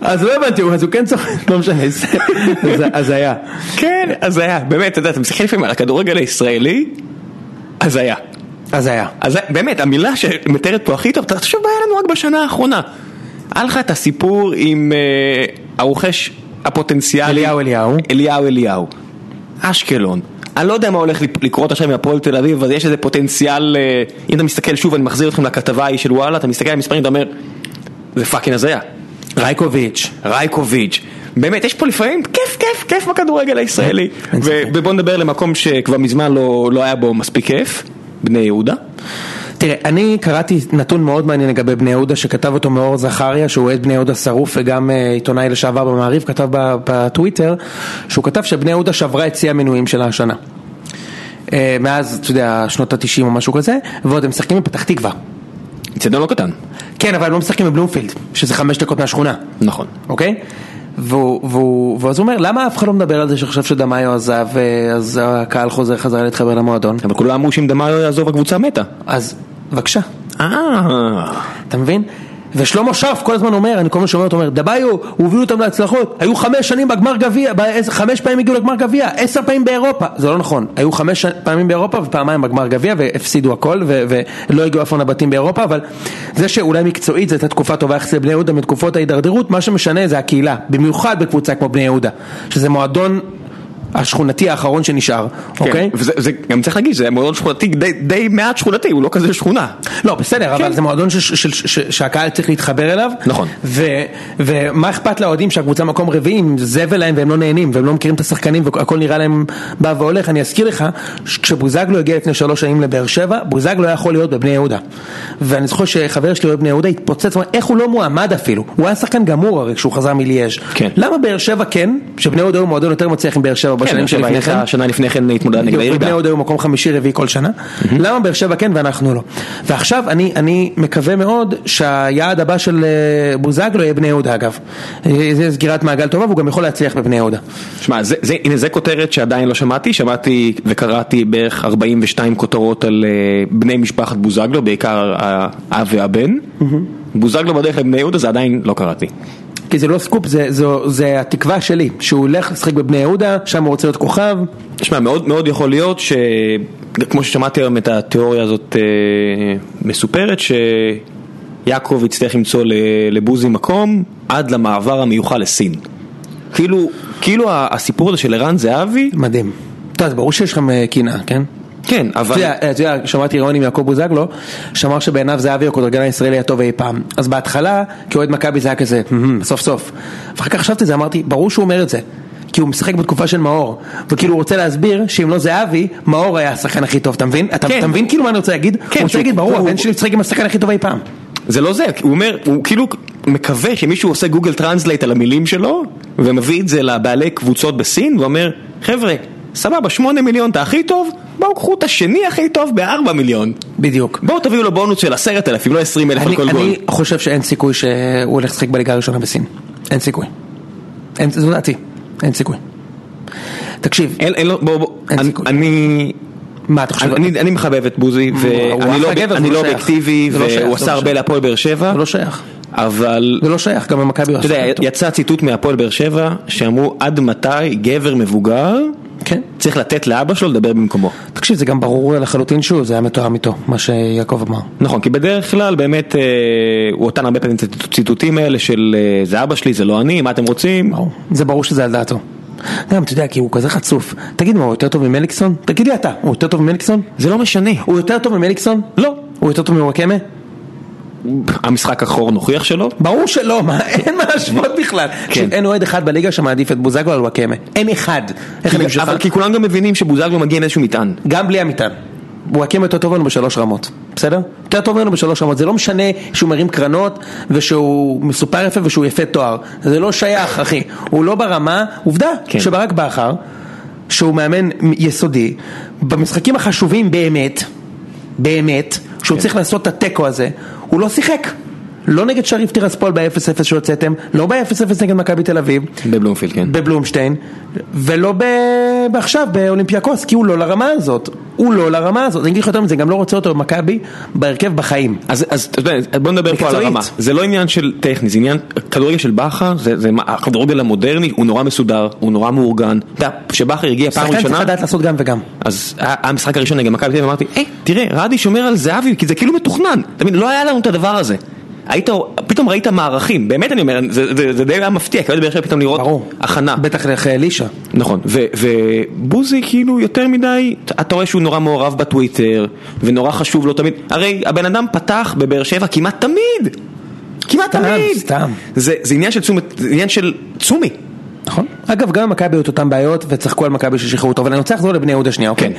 אז לא הבנתי, אז הוא כן סוכן, לא משנה, זה- הזיה. כן, אז היה, באמת, אתה יודע, אתה מסתכל לפעמים על הכדורגל הישראלי. הזיה. אז באמת, המילה שמתארת פה הכי טוב, אתה חושב היה לנו רק בשנה האחרונה. היה לך את הסיפור עם אה, הרוכש הפוטנציאלי. אליהו אליהו. אליהו אליהו. אשקלון. אני לא יודע מה הולך לקרות עכשיו עם הפועל תל אביב, אבל יש איזה פוטנציאל, אה, אם אתה מסתכל שוב, אני מחזיר אתכם לכתבה ההיא של וואלה, אתה מסתכל על המספרים, אתה אומר, זה fucking הזיה. רייקוביץ'. רייקוביץ'. באמת, יש פה לפעמים כיף, כיף, כיף בכדורגל הישראלי. ובוא נדבר למקום שכבר מזמן לא, לא היה בו מספיק כיף. בני יהודה? תראה, אני קראתי נתון מאוד מעניין לגבי בני יהודה שכתב אותו מאור זכריה שהוא אוהד בני יהודה שרוף וגם אה, עיתונאי לשעבר במעריב כתב בטוויטר שהוא כתב שבני יהודה שברה את שיא המינויים שלה השנה אה, מאז, אתה יודע, שנות התשעים או משהו כזה ועוד הם משחקים בפתח תקווה אצטדיון לא קטן. כן, אבל הם לא משחקים בבלומפילד שזה חמש דקות מהשכונה נכון. אוקיי? ואז הוא אומר, למה אף אחד לא מדבר על זה שעכשיו שדמאיו עזב, אה, אז הקהל חוזר חזרה להתחבר למועדון? אבל כולם אמרו שאם דמאיו יעזוב הקבוצה מתה. אז בבקשה, אה. אתה מבין? ושלמה שרף כל הזמן אומר, אני כל הזמן שומע אותו אומר, דבאיו, הוא הוביל אותם להצלחות, היו חמש שנים בגמר גביע, חמש פעמים הגיעו לגמר גביע, עשר פעמים באירופה, זה לא נכון, היו חמש פעמים באירופה ופעמיים בגמר גביע והפסידו הכל ולא הגיעו אף פעם לבתים באירופה, אבל זה שאולי מקצועית זו הייתה תקופה טובה יחסית לבני יהודה מתקופות ההידרדרות, מה שמשנה זה הקהילה, במיוחד בקבוצה כמו בני יהודה, שזה מועדון השכונתי האחרון שנשאר, אוקיי? כן, וזה זה- גם צריך להגיד, זה מועדון שכונתי די- די מעט שכונתי, הוא לא כזה שכונה. לא, בסדר, אבל זה מועדון ש- ש- ש- ש- שהקהל צריך להתחבר אליו. נכון. ו- ומה אכפת לאוהדים שהקבוצה מקום רביעי, אם זבל להם והם לא נהנים, והם לא מכירים את השחקנים והכל נראה להם בא והולך. אני אזכיר לך, כשבוזגלו הגיע לפני שלוש שנים לבאר שבע, בוזגלו היה יכול להיות בבני יהודה. ואני זוכר שחבר שלי אוהד בני יהודה התפוצץ, איך הוא לא מועמד אפילו? הוא היה שחקן גמור הרי כשהוא חזר מליאז'. כן. למה באר שבע כן? שבני יהודה הוא מועדון יותר מצליח עם באר שבע בשנים שבע שלפני כן? שנה לפני כן התמודדה נגד הירידה. ובני יהודה היו מקום חמישי רביעי כל שנה, למה באר שבע כן ואנחנו לא? ועכשיו אני, אני מקווה מאוד שהיעד הבא של אה, בוזגלו יהיה בני יהודה אגב. אה, זה סגירת מעגל טובה והוא גם יכול להצליח בבני יהודה. שמע, הנה זה כותרת שעדיין לא שמעתי, שמעתי וקראתי בערך 42 כותרות על uh, בני משפחת בוזגלו, בעיקר האב והבן. בוזגלו בדרך לבני יהודה זה עדיין לא קראתי. כי זה לא סקופ, זה, זה, זה התקווה שלי, שהוא ילך לשחק בבני יהודה, שם הוא רוצה להיות כוכב. תשמע, מאוד מאוד יכול להיות ש... כמו ששמעתי היום את התיאוריה הזאת אה, מסופרת, שיעקב יצטרך למצוא לבוזי מקום עד למעבר המיוחל לסין. כאילו, כאילו הסיפור הזה של ערן זהבי, מדהים. אתה יודע, ברור שיש לכם אה, קנאה, כן? כן, אבל... אתה יודע, שמעתי ראיון עם יעקב בוזגלו, שאמר שבעיניו זהבי הכדורגלן הישראלי הטוב אי פעם. אז בהתחלה, כאוהד מכבי זה היה כזה, "מהמם, סוף סוף. ואחר כך חשבתי זה, אמרתי, ברור שהוא אומר את זה. כי הוא משחק בתקופה של מאור, וכאילו הוא רוצה להסביר שאם לא זהבי, מאור היה השחקן הכי טוב, אתה מבין? אתה, כן. אתה מבין כאילו מה אני רוצה להגיד? כן, הוא רוצה להגיד, ברור, הוא- הבן שלי משחק עם השחקן הכי טוב אי פעם. זה לא זה, הוא אומר, הוא כאילו מקווה שמישהו עושה Google Translate על המילים שלו ומביא את זה לבעלי קבוצות בסין ואומר, חבר'ה, סבבה, שמונה מיליון אתה הכי טוב, בואו קחו את השני הכי טוב בארבע מיליון. בדיוק. בואו תביאו לו בונוס של עשרת אלפים, לא עשרים אלף על כל גול. אני חושב שאין סיכוי שהוא הולך לשחק בליגה הראשונה בסין. אין סיכוי. אין, זו דעתי, אין סיכוי. תקשיב, אין, אין לו, בוא, בוא, אין אני, סיכוי. אני, מה אתה חושב? אני, אני מחבב את בוזי, ואני לא, גבר, אני לא לא. אובייקטיבי, לא והוא עשה לא הרבה. להפועל באר שבע, זה לא שייך. אבל, זה לא שייך, גם במכבי הוא אתה יודע, עשה. יצא ציטוט מהפועל באר שבע, שאמרו עד מתי גבר מבוגר כן. צריך לתת לאבא שלו לדבר במקומו. תקשיב, זה גם ברור לחלוטין שהוא, זה היה מתואם איתו, מה שיעקב אמר. נכון, כי בדרך כלל באמת אה, הוא אותן הרבה פעמים את הציטוטים האלה של אה, זה אבא שלי, זה לא אני, מה אתם רוצים? ברור. זה ברור שזה על דעתו. גם, אתה יודע, כי הוא כזה חצוף. תגיד מה, הוא יותר טוב ממליקסון? תגיד לי אתה, הוא יותר טוב ממליקסון? זה לא משנה. הוא יותר טוב ממליקסון? לא. הוא יותר טוב מוואקמה? המשחק האחרון הוכיח שלא. ברור שלא, מה, אין מה להשוות בכלל. כן. אין אוהד אחד בליגה שמעדיף את בוזגלו על וואקמה. אין אחד. אבל כי כולם גם מבינים שבוזגלו מגיע עם איזשהו מטען. גם בלי המטען. וואקמה יותר טוב ממנו בשלוש רמות, בסדר? יותר טוב ממנו בשלוש רמות, זה לא משנה שהוא מרים קרנות ושהוא מסופר יפה ושהוא יפה תואר, זה לא שייך אחי, הוא לא ברמה, עובדה כן. שברק בכר, שהוא מאמן יסודי, במשחקים החשובים באמת, באמת, שהוא כן. צריך לעשות את התיקו הזה, הוא לא שיחק. לא נגד שריף טירספול ב-0-0 שהוצאתם, לא ב-0-0 נגד מכבי תל אביב, בבלומפילד, כן. בבלומשטיין, ולא ב... עכשיו באולימפיאקוס, כי הוא לא לרמה הזאת. הוא לא לרמה הזאת. אני אגיד לך יותר מזה, גם לא רוצה אותו במכבי בהרכב בחיים. אז, אז בוא נדבר פה על מקצועית. הרמה. זה לא עניין של טכני, זה עניין, כדורגל של בכר, זה, זה הכדורגל המודרני, הוא נורא מסודר, הוא נורא מאורגן. אתה יודע, כשבכר הגיע פעם שחקן צריך ראשונה, לדעת לעשות גם וגם. אז המשחק הראשון נגד מכבי תל אביב, אמרתי, היי, תראה, רדי שומר על זהבי, כי זה כאילו מתוכנן. מבין, לא היה לנו את הדבר הזה. היית, פתאום ראית מערכים, באמת אני אומר, זה, זה, זה די היה מפתיע, כי היית באר שבע פתאום לראות ברור. הכנה. בטח אחרי אלישע. נכון, ו- ובוזי כאילו יותר מדי, אתה רואה שהוא נורא מעורב בטוויטר, ונורא חשוב לו תמיד, הרי הבן אדם פתח בבאר שבע כמעט תמיד, כמעט סתם, תמיד, סתם. זה, זה עניין של תשומת, זה עניין של תשומי, נכון. אגב, גם מכבי היו את אותן בעיות וצחקו על מכבי ששחררו אותו, אבל אני רוצה לחזור לבני יהודה שנייה, אוקיי?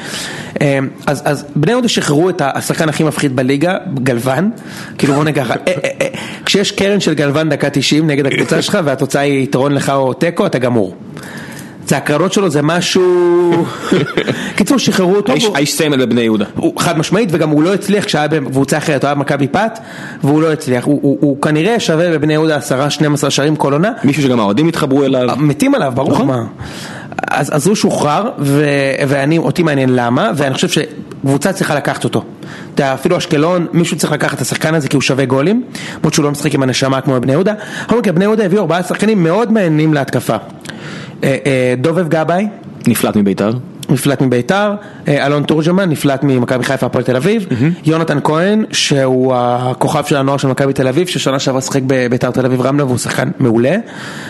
כן. אז, אז בני יהודה שחררו את השחקן הכי מפחיד בליגה, גלוון, כאילו בוא נגיד ככה, אה, אה, אה, כשיש קרן של גלוון דקה 90 נגד הקבוצה שלך והתוצאה היא יתרון לך או תיקו, אתה גמור. זה הקרנות שלו זה משהו, קיצור שחררו אותו, האיש- סמל בבני יהודה. חד משמעית וגם הוא לא הצליח כשהיה בקבוצה אחרת, הוא היה במכבי פת והוא לא הצליח, הוא, כנראה שווה בבני יהודה 10-12 שערים כל עונה, מישהו שגם האוהדים התחברו אליו. מתים עליו, ברור. נכון. מה. אז, אז הוא שוחרר, ו, ואני, אותי מעניין למה, ואני חושב שקבוצה צריכה לקחת אותו. אתה יודע, אפילו אשקלון, מישהו צריך לקחת את השחקן הזה כי הוא שווה גולים, למרות שהוא לא משחק עם הנשמה כמו בבני יהודה. בכל מקרה, בני יהודה הביאו ארבעה שחקנים מאוד מעניינים להתקפה. אה, אה, דובב גבאי, נפלט מביתר. נפלט מביתר, אה, אלון תורג'מן נפלט ממכבי חיפה הפועל תל אביב, יונתן כהן שהוא הכוכב של הנוער של מכבי תל אביב ששנה שעברה שיחק בביתר תל אביב רמלה והוא שחקן מעולה,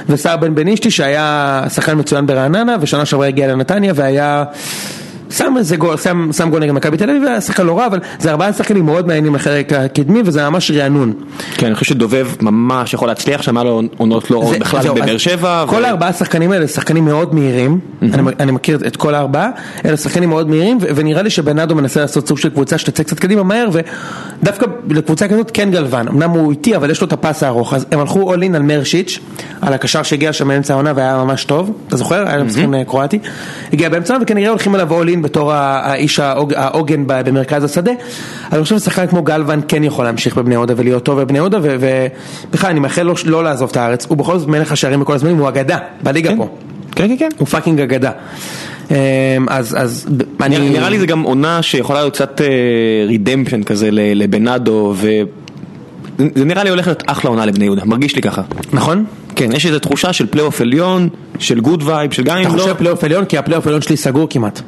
וסער בן בנישתי שהיה שחקן מצוין ברעננה ושנה שעברה הגיע לנתניה והיה שם איזה גול, שם, שם גול נגד מכבי תל אביב, היה שחקן לא רע, אבל זה ארבעה שחקנים מאוד מעניינים לחלק הקדמי וזה ממש רענון. כן, אני חושב שדובב ממש יכול להצליח, שם היה לו עונות לא רעות בכלל בבאר שבע. כל הארבעה השחקנים האלה שחקנים מאוד מהירים, אני, אני מכיר את כל הארבעה, אלה שחקנים מאוד מהירים ונראה לי שבנאדו מנסה לעשות סוג של קבוצה שתצא קצת קדימה מהר ודווקא לקבוצה כזאת כן גלוון, אמנם הוא איטי אבל יש לו את הפס הארוך, אז הם הלכו אול אין על מרשיץ', על הקשר שהגיע שם באמצע העונה והיה ממש טוב, אתה זוכר? היה להם משחקים אה, קרואטי, הגיע באמצע וכנראה הולכים עליו all in בתור ה- האיש העוג- העוגן במרכז השדה, אני חושב ששחקן כמו גלוון כן יכול להמשיך בבני יהודה ולהיות טוב בבני יהודה ובכלל אני מאחל לו לא לעזוב את הארץ, הוא בכל זאת מלך השערים בכל הזמנים, הוא אגדה בליגה פה. כן, כן, כן. הוא fucking אגדה. אמ, אז, אז, אני... נראה לי זה גם עונה שיכולה להיות קצת redemption כזה ל- לבנאדו, ו... זה- נראה לי הולך להיות אחלה עונה לבני יהודה, מרגיש לי ככה. נכון? כן, יש איזו תחושה של פלייאוף עליון, של good vibe, של גם אתה אם לא... חושב פלייאוף עליון? כי הפלייאוף עליון שלי סגור כמעט.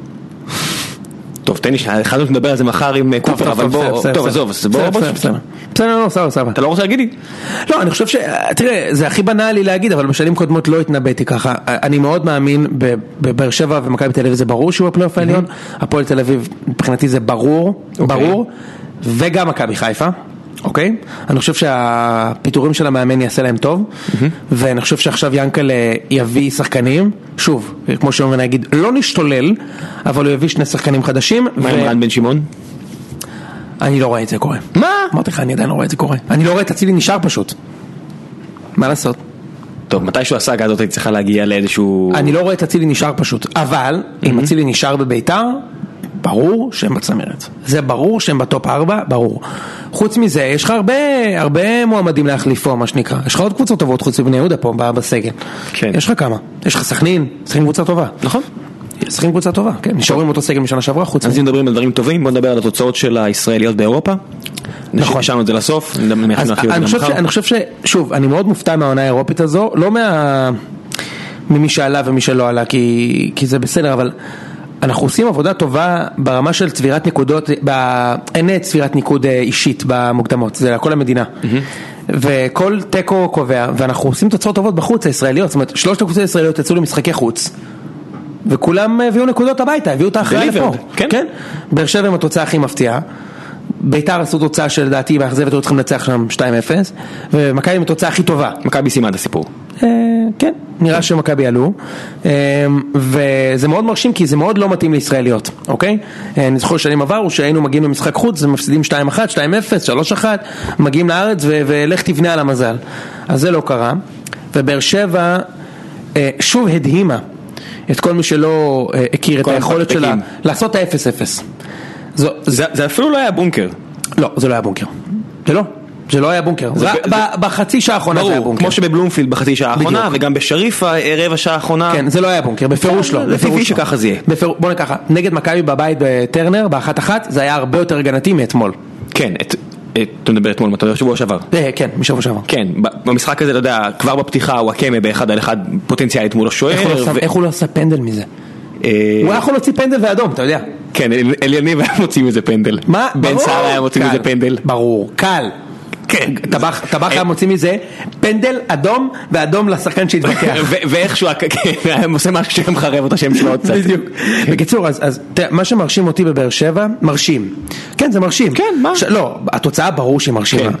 טוב, תן לי שנייה, התחלנו לדבר על זה מחר עם אה, קופר, אבל בוא... טוב, עזוב, בוא... בוא- בסדר, בסדר, לא, סבבה, סבבה. אתה לא רוצה להגיד לי? לא, אני חושב ש... תראה, זה הכי בנאלי להגיד, אבל בשנים קודמות לא התנבאתי ככה. אני מאוד מאמין בבאר שבע ומכבי תל אביב זה ברור שהוא בפלייאוף העליון. הפועל תל אביב, מבחינתי זה ברור, ברור. וגם מכבי חיפה. אוקיי? אני חושב שהפיטורים של המאמן יעשה להם טוב, ואני חושב שעכשיו ינקלה יביא שחקנים, שוב, כמו שאומרים להגיד, לא נשתולל, אבל הוא יביא שני שחקנים חדשים, מה עם רן בן שמעון? אני לא רואה את זה קורה. מה? אמרתי לך, אני עדיין לא רואה את זה קורה. אני לא רואה את אצילי נשאר פשוט. מה לעשות? טוב, מתישהו הסאגה הזאת צריכה להגיע לאיזשהו... אני לא רואה את אצילי נשאר פשוט. אבל, אם אצילי נשאר בביתר, ברור שהם בצמרת. זה ברור שהם בטופ 4, ברור. חוץ מזה, יש לך הרבה, הרבה מועמדים להחליפו, מה שנקרא. יש לך עוד קבוצות טובות חוץ מבני יהודה פה בסגל. כן. יש לך כמה. יש לך סכנין, סכנין קבוצה טובה. נכון. סכנין קבוצה טובה, כן. נשארו עם אותו סגל משנה שעברה, חוץ אז מזה. אם מדברים על דברים טובים, בוא נדבר על התוצאות של הישראליות באירופה. נכון. נשארנו את זה לסוף, אני אז חושב, ש. שוב, אני מאוד מופתע מהעונה האירופית הזו, לא מה... ממי שעלה ומי שלא עלה, כי זה בסדר, אבל אנחנו עושים עבודה טובה ברמה של צבירת נקודות, ב... אין צבירת ניקוד אה, אישית במוקדמות, זה לכל המדינה. וכל תיקו קובע, ואנחנו עושים תוצאות טובות בחוץ, הישראליות, זאת אומרת, שלושת הקבוצות הישראליות יצאו למשחקי חוץ. וכולם הביאו נקודות הביתה, הביאו את ההכרעה לפה. כן. כן. באר שבע עם התוצאה הכי מפתיעה. ביתר עשו תוצאה שלדעתי מאכזבת, היו צריכים לנצח שם 2-0, ומכבי עם התוצאה הכי טובה. מכבי סיימה את הסיפור. אה, כן, נראה שמכבי עלו, אה, וזה מאוד מרשים כי זה מאוד לא מתאים לישראליות, אוקיי? אה, אני זוכר שנים עברו שהיינו מגיעים למשחק חוץ ומפסידים 2-1, 2-0, 3-1, מגיעים לארץ ו- ולך תבנה על המזל. אז זה לא קרה, ובאר שבע שוב הדהימה את כל מי שלא הכיר את היכולת שלה. לעשות את ה-0-0. זו- זה זה אפילו לא היה בונקר. לא, זה לא היה בונקר. זה לא. זה לא היה בונקר. זה- רק ב- בחצי שעה האחרונה זה היה ברור, בונקר. כמו שבבלומפילד בחצי שעה האחרונה. וגם בשריפה רבע שעה האחרונה. כן, זה לא היה בונקר, בפירוש לא. זה בפירוש טבעי לא. שככה זה יהיה. בפיר- בוא נקרא ככה, נגד מכבי בבית בטרנר, באחת אחת, זה היה הרבה יותר הגנתי מאתמול. כן, את- את- אתה מדבר אתמול, אתה מדבר שבוע שעבר. אה, כן, משבוע שעבר. כן, במשחק הזה, אתה יודע, כבר בפתיחה וואקמה באחד על אחד פוטנציאלית מול הוא לא השוער. איך הוא לא עשה פנדל מזה? אה, הוא היה יכול להוציא פנדל ואדום, אתה יודע. כן, אל- אליניב היה מוציא מזה פנדל. מה? בן. סער היה מוציא. מזה פנדל. ברור, קל. כן. טבח טבח היה מוציא מזה פנדל אדום ואדום לשחקן שהתווכח. ואיכשהו, הק- כן, היה עושה משהו שמחרב את השם שלו עוד קצת. בדיוק. בקיצור, אז, מה שמרשים אותי בבאר שבע, מרשים. כן, זה מרשים. כן, מה? לא, התוצאה ברור שהיא מרשימה. כן.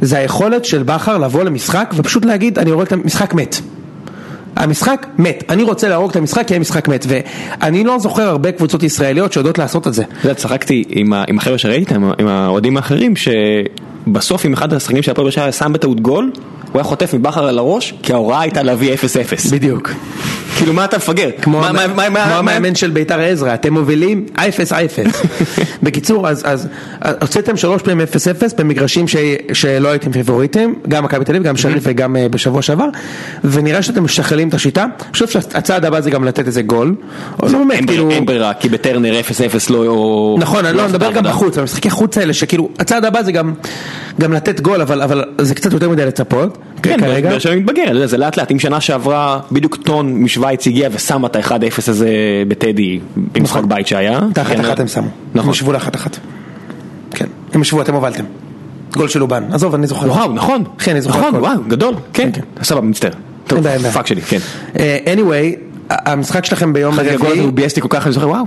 זה היכולת של בכר לבוא למשחק ופשוט להגיד, אני רואה את המשחק מת. המשחק מת, אני רוצה להרוג את המשחק כי המשחק מת, ואני לא זוכר הרבה קבוצות ישראליות שיודעות לעשות את זה. אתה יודע, צחקתי עם החבר'ה שראיתי, עם האוהדים האחרים, שבסוף עם אחד השחקנים של הפועל שבע שם בטעות גול, הוא היה חוטף מבכר על הראש, כי ההוראה הייתה להביא 0-0. בדיוק. כאילו מה אתה מפגר? כמו המאמן של ביתר עזרא, אתם מובילים 0-0. בקיצור, אז הוצאתם שלוש פעמים 0-0 במגרשים שלא הייתם פיבוריטים, גם מכבי תל אביב, גם שריף וגם אה, בשבוע שעבר, ונראה שאתם משכללים את השיטה. אני חושב שהצעד הבא זה גם לתת איזה גול. לא אין כאילו... ברירה, אין ברירה, כי בטרנר 0-0 לא... נכון, אני לא את מדבר גם. בחוץ, במשחקי חוץ האלה, שכאילו, הצעד הבא זה גם לתת גול, אבל זה קצת יותר מדי לצפות, כן, כרגע. באר שבע מתבגר, זה לאט לאט, אם שנה שעברה בדיוק טון משוויץ הגיע ושם את ה-1-0 הזה בטדי, במשחק נכון. בית שהיה. את האחת כן, אחת הם שמו. נכון. הם ישבו לאחת אחת. כן, הם ישבו, אתם הובלתם. גול של אובן, עזוב, אני זוכר. וואו, נכון, כן, אני זוכר נכון. וואו, גדול, כן, כן, סבבה, מצטער. טוב. פאק שלי, כן. אה, anyway, המשחק שלכם ביום אחרי הגול רביעי, הוא ביאס אותי כל כך, אני זוכר, וואו,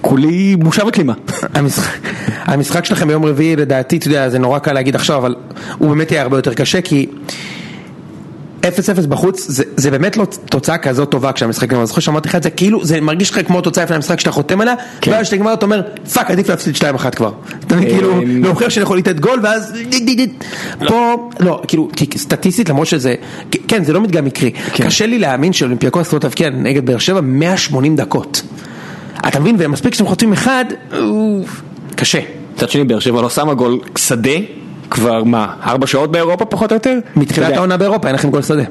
כולי בושה וכלימה. המשחק שלכם ביום רביעי לדעתי, אתה יודע, זה נורא קל להגיד עכשיו, אבל הוא באמת יהיה הרבה יותר קשה, כי 0-0 בחוץ, זה, זה באמת לא תוצאה כזאת טובה כשהמשחק נגמר, זוכר שאמרתי לך את זה, כאילו זה מרגיש לך כמו תוצאה לפני המשחק שאתה חותם עליה, כן. ואז כשאתה נגמר אתה אומר, fuck עדיף להפסיד 2-1 כבר. אתה מבין, כאילו, אמ, להוכיח שאני יכול לתת גול ואז, פה, לא, כאילו, סטטיסטית למרות שזה, כן זה לא מדגם מקרי, כן. קשה לי להאמין שאולימפיאקוס לא תבקיע נגד באר שבע 180 דקות. אתה מבין, ומספיק שאתם חוטפים אחד, קשה. מצד שני, באר שבע לא שמה גול שדה, כבר מה, ארבע שעות באירופה פחות או יותר? מתחילת. העונה באירופה אין לכם גול שדה.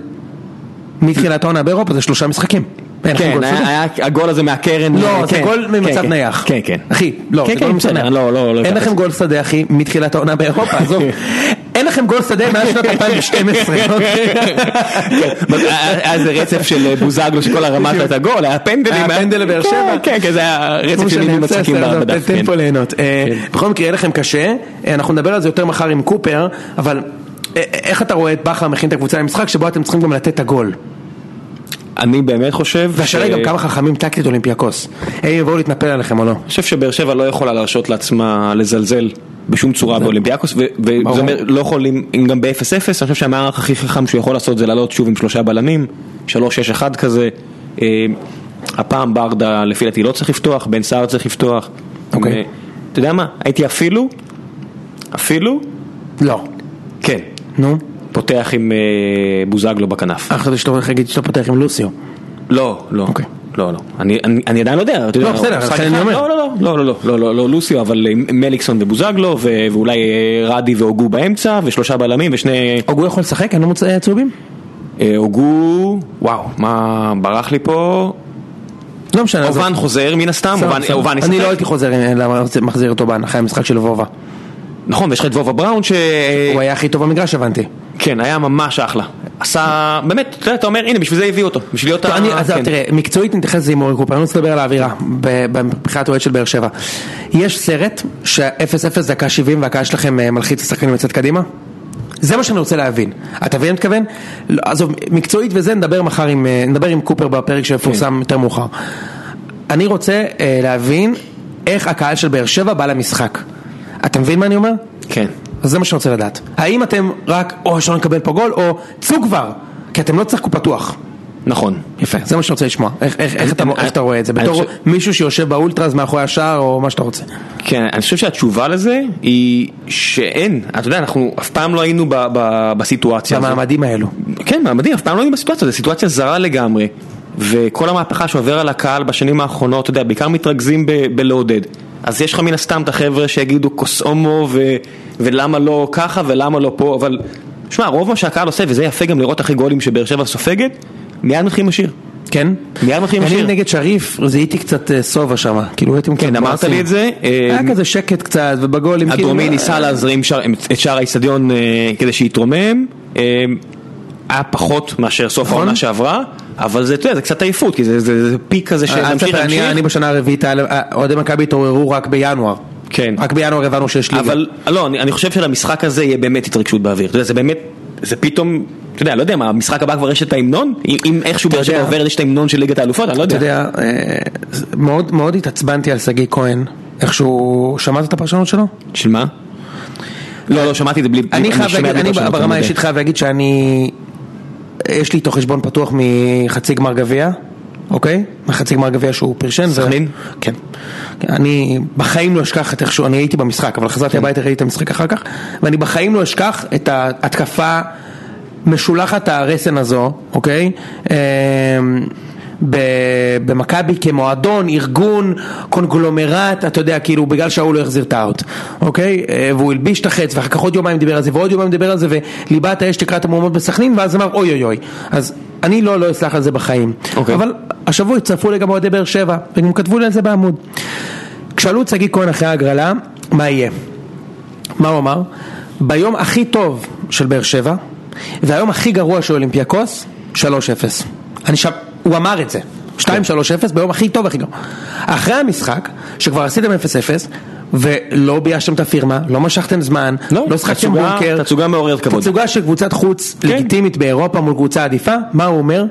מתחילת העונה באירופה זה שלושה משחקים. כן, היה הגול הזה מהקרן. לא, זה כן, גול כן, ממצב כן. נייח. כן, כן. אחי, לא, כן, זה כן, גול ממצב נייח. לא, לא, לא אין. לכם גול שדה, אחי, מתחילת העונה באירופה, עזוב. אין לכם גול שדה מאז שנת 2012. אוקיי? היה איזה רצף של בוזגלו שכל הרמה שלו הייתה גול, היה פנדלים. היה פנדל לבאר כן, שבע. כן, כן, זה היה רצף של בסדר, מצחיקים בדף. תן כן. פה ליהנות. אה, בכל מקרה יהיה לכם קשה, אה, אנחנו נדבר על זה יותר מחר עם קופר, אבל אה, איך אתה רואה את בכר מכין את הקבוצה למשחק שבו אתם צריכים גם לתת את הגול? אני באמת חושב... והשאלה היא גם כמה חכמים טקטית אולימפיאקוס. הם יבואו להתנפל עליכם או לא? אני חושב שבאר שבע לא יכולה להרשות לעצמה לזלזל בשום צורה באולימפיאקוס. וזה אומר, לא יכולים, אם גם ב-0-0, אני חושב שהמערך הכי חכם שהוא יכול לעשות זה לעלות שוב עם שלושה בלמים, 3-6-1 כזה. אה, הפעם ברדה לפי דעתי לא צריך לפתוח, בן סער צריך לפתוח. אוקיי. אה, אתה יודע מה, הייתי אפילו, אפילו, לא. כן, נו? פותח עם בוזגלו בכנף. אחרי זה שאתה הולך להגיד שאתה פותח עם לוסיו. לא, לא. לא, לא. אני עדיין לא יודע. לא, בסדר, אני אומר. לא, לא, לא, לא, לא לוסיו, אבל מליקסון ובוזגלו, ואולי רדי והוגו באמצע, ושלושה בלמים, ושני... הוגו יכול לשחק? אין לו מוצא צהובים? הוגו, וואו, מה ברח לי פה? לא משנה. אובן חוזר מן הסתם, אובן ישחק. אני לא הייתי חוזר, מחזיר אותו בהנחה המשחק של וובה. נכון, ויש לך את וובה בראון ש... הוא היה הכי טוב במגרש, הבנתי. כן, היה ממש אחלה, עשה, באמת, אתה אומר, הנה, בשביל זה הביאו אותו, בשביל להיות, ה- אז כן. תראה, מקצועית נתייחס לזה עם אורי קופר, אני רוצה לדבר על האווירה, מבחינת אוהד של באר שבע. יש סרט שה-0-0 דקה 70 והקהל שלכם אה, מלחיץ השחקנים לצאת קדימה? זה מה שאני רוצה להבין. אתה מבין מה מתכוון? לא, עזוב, מקצועית וזה נדבר מחר עם, אה, נדבר עם קופר בפרק שיפורסם יותר מאוחר. אני רוצה אה, להבין איך הקהל של באר שבע בא למשחק. אתה מבין מה אני אומר? כן. אז זה מה שאני רוצה לדעת. האם אתם רק, או אפשר לקבל פה גול, או צאו כבר, כי אתם לא תשחקו פתוח. נכון. יפה, זה מה שאני רוצה לשמוע. איך, איך, איך, אתה, איך אתה רואה את זה? בתור חושב- מישהו שיושב באולטרס מאחורי השער, או מה שאתה רוצה. כן, אני חושב שהתשובה לזה היא שאין, אתה יודע, אנחנו אף פעם לא היינו ב, ב, בסיטואציה הזאת. במעמדים האלו. כן, מעמדים, אף פעם לא היינו בסיטואציה, זו סיטואציה זרה לגמרי. וכל המהפכה שעובר על הקהל בשנים האחרונות, אתה יודע, בעיקר מתרכזים ב, בלעודד. אז יש לך מן הסתם את החבר'ה שיגידו כוס הומו ו, ולמה לא ככה ולמה לא פה, אבל שמע, רוב מה שהקהל עושה, וזה יפה גם לראות אחרי גולים שבאר שבע סופגת, מיד מתחילים לשיר. כן? מיד מתחילים אני לשיר. נגד שריף, זיהיתי קצת אה, סובה שם. כאילו הייתם כן, אמרת. לי את זה. היה אה, כזה שקט קצת, ובגולים כאילו... הדרומי ניסה להזרים את שאר האיצטדיון אה, כדי שיתרומם, אה, היה פחות מאשר סוף נכון. העונה שעברה, אבל זה, אתה יודע, זה קצת עייפות, כי זה- פיק כזה אל שממשיך להמשיך. אני בשנה הרביעית, אה, אוהדי מכבי התעוררו רק בינואר. כן. רק בינואר הבנו שיש ליגה. אבל לא, אני, חושב שלמשחק הזה יהיה באמת התרגשות באוויר, אתה יודע, זה באמת, זה פתאום, אתה יודע, לא יודע מה, המשחק הבא כבר יש את ההמנון? אם, איכשהו באר שבע יודע. עובר יש את ההמנון של ליגת האלופות, אני לא אתה יודע. יודע, אה, מאוד התעצבנתי על שגיא כהן, איכשהו, שמעת את הפרשנות שלו? של מה? לא, לא, שמעתי את זה בלי... אני חייב להגיד, אני ברמה האישית חייב להגיד שאני יש לי איתו חשבון פתוח מחצי גמר גביע, אוקיי? מחצי גמר גביע שהוא פרשן. ו- סכנין? כן. אני בחיים לא אשכח את איכשהו, אני הייתי במשחק, אבל חזרתי הביתה, ראיתי את המשחק אחר כך, ואני בחיים לא אשכח את ההתקפה משולחת הרסן הזו, אוקיי? ב- במכבי כמועדון, ארגון, קונגלומרט, אתה יודע, כאילו בגלל שההוא לא החזיר את האוט, אוקיי? אה, והוא הלביש את החץ, ואחר כך עוד יומיים דיבר על זה, ועוד יומיים דיבר על זה, וליבת האש תקרא את המהומות בסכנין, ואז אמר אוי אוי אוי. אז אני לא, לא אסלח על זה בחיים. אוקיי. אבל השבוע הצטרפו גם אוהדי באר שבע, וגם כתבו לי על זה בעמוד. כשאלו את שגיא כהן אחרי ההגרלה, מה יהיה? מה הוא אמר? ביום הכי טוב של באר שבע, והיום הכי גרוע של אולימפיאקוס, 3-0. אני שם, הוא אמר את זה. 2-3-0 ביום הכי טוב והכי גרוע. אחרי המשחק, שכבר עשיתם 0-0, ולא ביישתם את הפירמה, לא משכתם זמן, לא, לא שחקתם בונקר, תצוגה מעוררת כבוד. תצוגה של קבוצת חוץ לגיטימית באירופה מול קבוצה עדיפה, מה הוא אומר?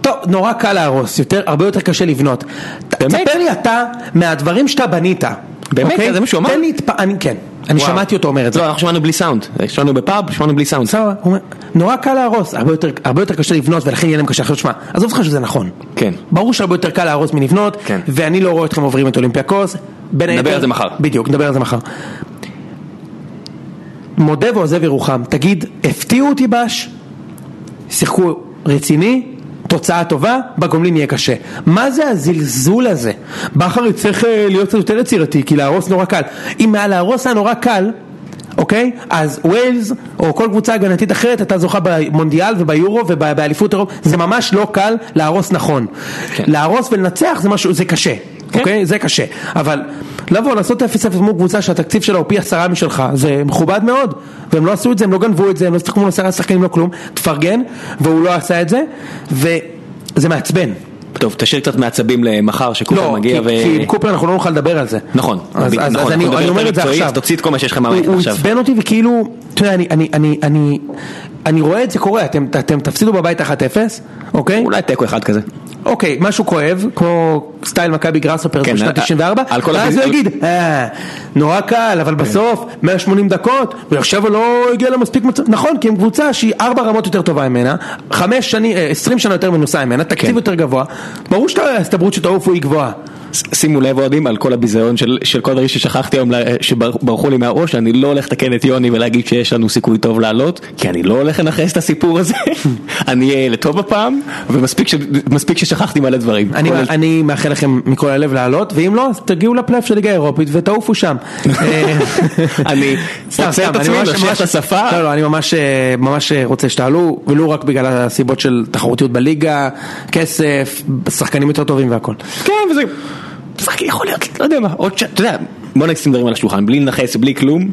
טוב, נורא קל להרוס, יותר, הרבה יותר קשה לבנות. באמת? תספר לי אתה מהדברים שאתה בנית. באמת? אוקיי? זה מה שהוא אמר? תן לי את פ... אני כן, אני. שמעתי אותו אומר את זה. לא, אנחנו שמענו בלי סאונד. שמענו בפאב, שמענו בלי סאונד. סבבה, נורא קל להרוס, הרבה יותר, קשה לבנות ולכן יהיה להם קשה. עכשיו תשמע, עזוב אותך שזה נכון. כן. ברור שהרבה יותר קל להרוס מלבנות, כן. ואני לא רואה אתכם עוברים את אולימפיאקוס. נדבר על זה מחר. בדיוק, נדבר על זה מחר. מודה ועוזב ירוחם, תגיד, הפתיעו אותי בש, שיחקו רציני, תוצאה טובה, בגומלין יהיה קשה. מה זה הזלזול הזה? בכר יצטרך אה, להיות קצת יותר יצירתי, כי להרוס נורא קל. אם היה להרוס היה נורא קל, אוקיי? אז ווילס, או כל קבוצה הגנתית אחרת, אתה זוכה במונדיאל וביורו ובאליפות אירופה, זה ממש לא קל להרוס נכון. כן. להרוס ולנצח זה משהו, זה קשה. כן. אוקיי? זה קשה. אבל לבוא, לעשות 0-0 מול קבוצה שהתקציב שלה הוא פי עשרה משלך, זה מכובד מאוד. והם לא עשו את זה, הם לא גנבו את זה, הם לא שיחקו מול עשרה שחקנים, לא כלום. תפרגן, והוא לא עשה את זה, וזה מעצבן. טוב, תשאיר קצת מעצבים למחר שקופר לא, מגיע כי, ו... כי עם קופר אנחנו לא נוכל לדבר על זה. נכון, אז, נכון, אז, אז אנחנו אני, אני אומר את זה עכשיו. תוציא את כל מה שיש לך הוא- מהמערכת הוא עכשיו. עצבן אותי וכאילו, אתה יודע, אני, אני, אני, אני, אני רואה את זה קורה, אתם, אתם תפסידו בבית 1-0, אוקיי? אולי תיקו אחד כזה. אוקיי, משהו כואב, כמו סטייל מכבי גראסופר כן, בשנת על- 94, על כל ואז הוא יגיד, אה, נורא קל, אבל בסוף, 180 דקות, ועכשיו לא הגיע למספיק מצב, נכון, כי הם קבוצה שהיא ארבע רמות יותר טובה ממנה, חמש שנים, אה, 20 שנה יותר מנוסה ממנה, תקציב כן. יותר גבוה, ברור שההסתברות שתעופו היא גבוהה. שימו לב אוהדים על כל הביזיון של, של כל דברים ששכחתי היום, שברחו לי מהראש, אני לא הולך לתקן את יוני ולהגיד שיש לנו סיכוי טוב לעלות, כי אני לא הולך לנכס את הסיפור הזה, אני אהיה לטוב הפעם, ומספיק ששכחתי מלא דברים. אני, כולל- אני מאחל לכם מכל הלב לעלות, ואם לא, אז תגיעו לפלייאוף של ליגה האירופית ותעופו שם. אני רוצה את עצמי, ממש- את השפה. לא, לא, אני ממש, אה, ממש אה, רוצה שתעלו, ולו רק בגלל הסיבות של תחרותיות בליגה, כסף, שחקנים יותר טובים והכל. כן, וזה... fuck, יכול להיות, לא יודע מה, עוד ש... אתה יודע, בוא נשים דברים על השולחן, בלי לנכס, בלי כלום,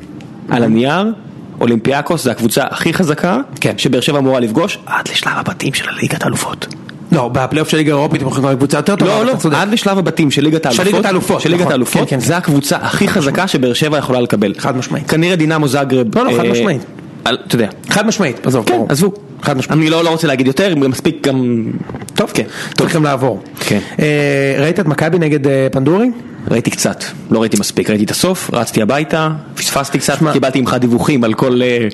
על הנייר, אולימפיאקוס זה הקבוצה הכי חזקה, כן. שבאר שבע אמורה לפגוש, עד לשלב הבתים של הליגת האלופות. לא, בפלייאוף של ליגה האירופית הם יכולים להיות קבוצה יותר טובה, לא, לא. עד לשלב הבתים של ליגת האלופות, ליגת האלופות, של ליגת נכון, האלופות, כן, כן. זה הקבוצה הכי חזקה שבאר שבע יכולה לקבל. חד משמעית. כנראה דינמו זאגרב. לא, לא, חד אה, משמעית. אתה יודע. חד משמעית, עזוב, כן. עזבו. חד משמעית. אני לא לא רוצה להגיד יותר, מספיק גם... טוב, כן. טוב, צריכים לעבור. כן. אה, ראית את מכבי נגד אה, פנדורי? ראיתי קצת, לא ראיתי מספיק, ראיתי את הסוף, רצתי הביתה, פספסתי קצת, שמע. קיבלתי ממך דיווחים על כל... אה,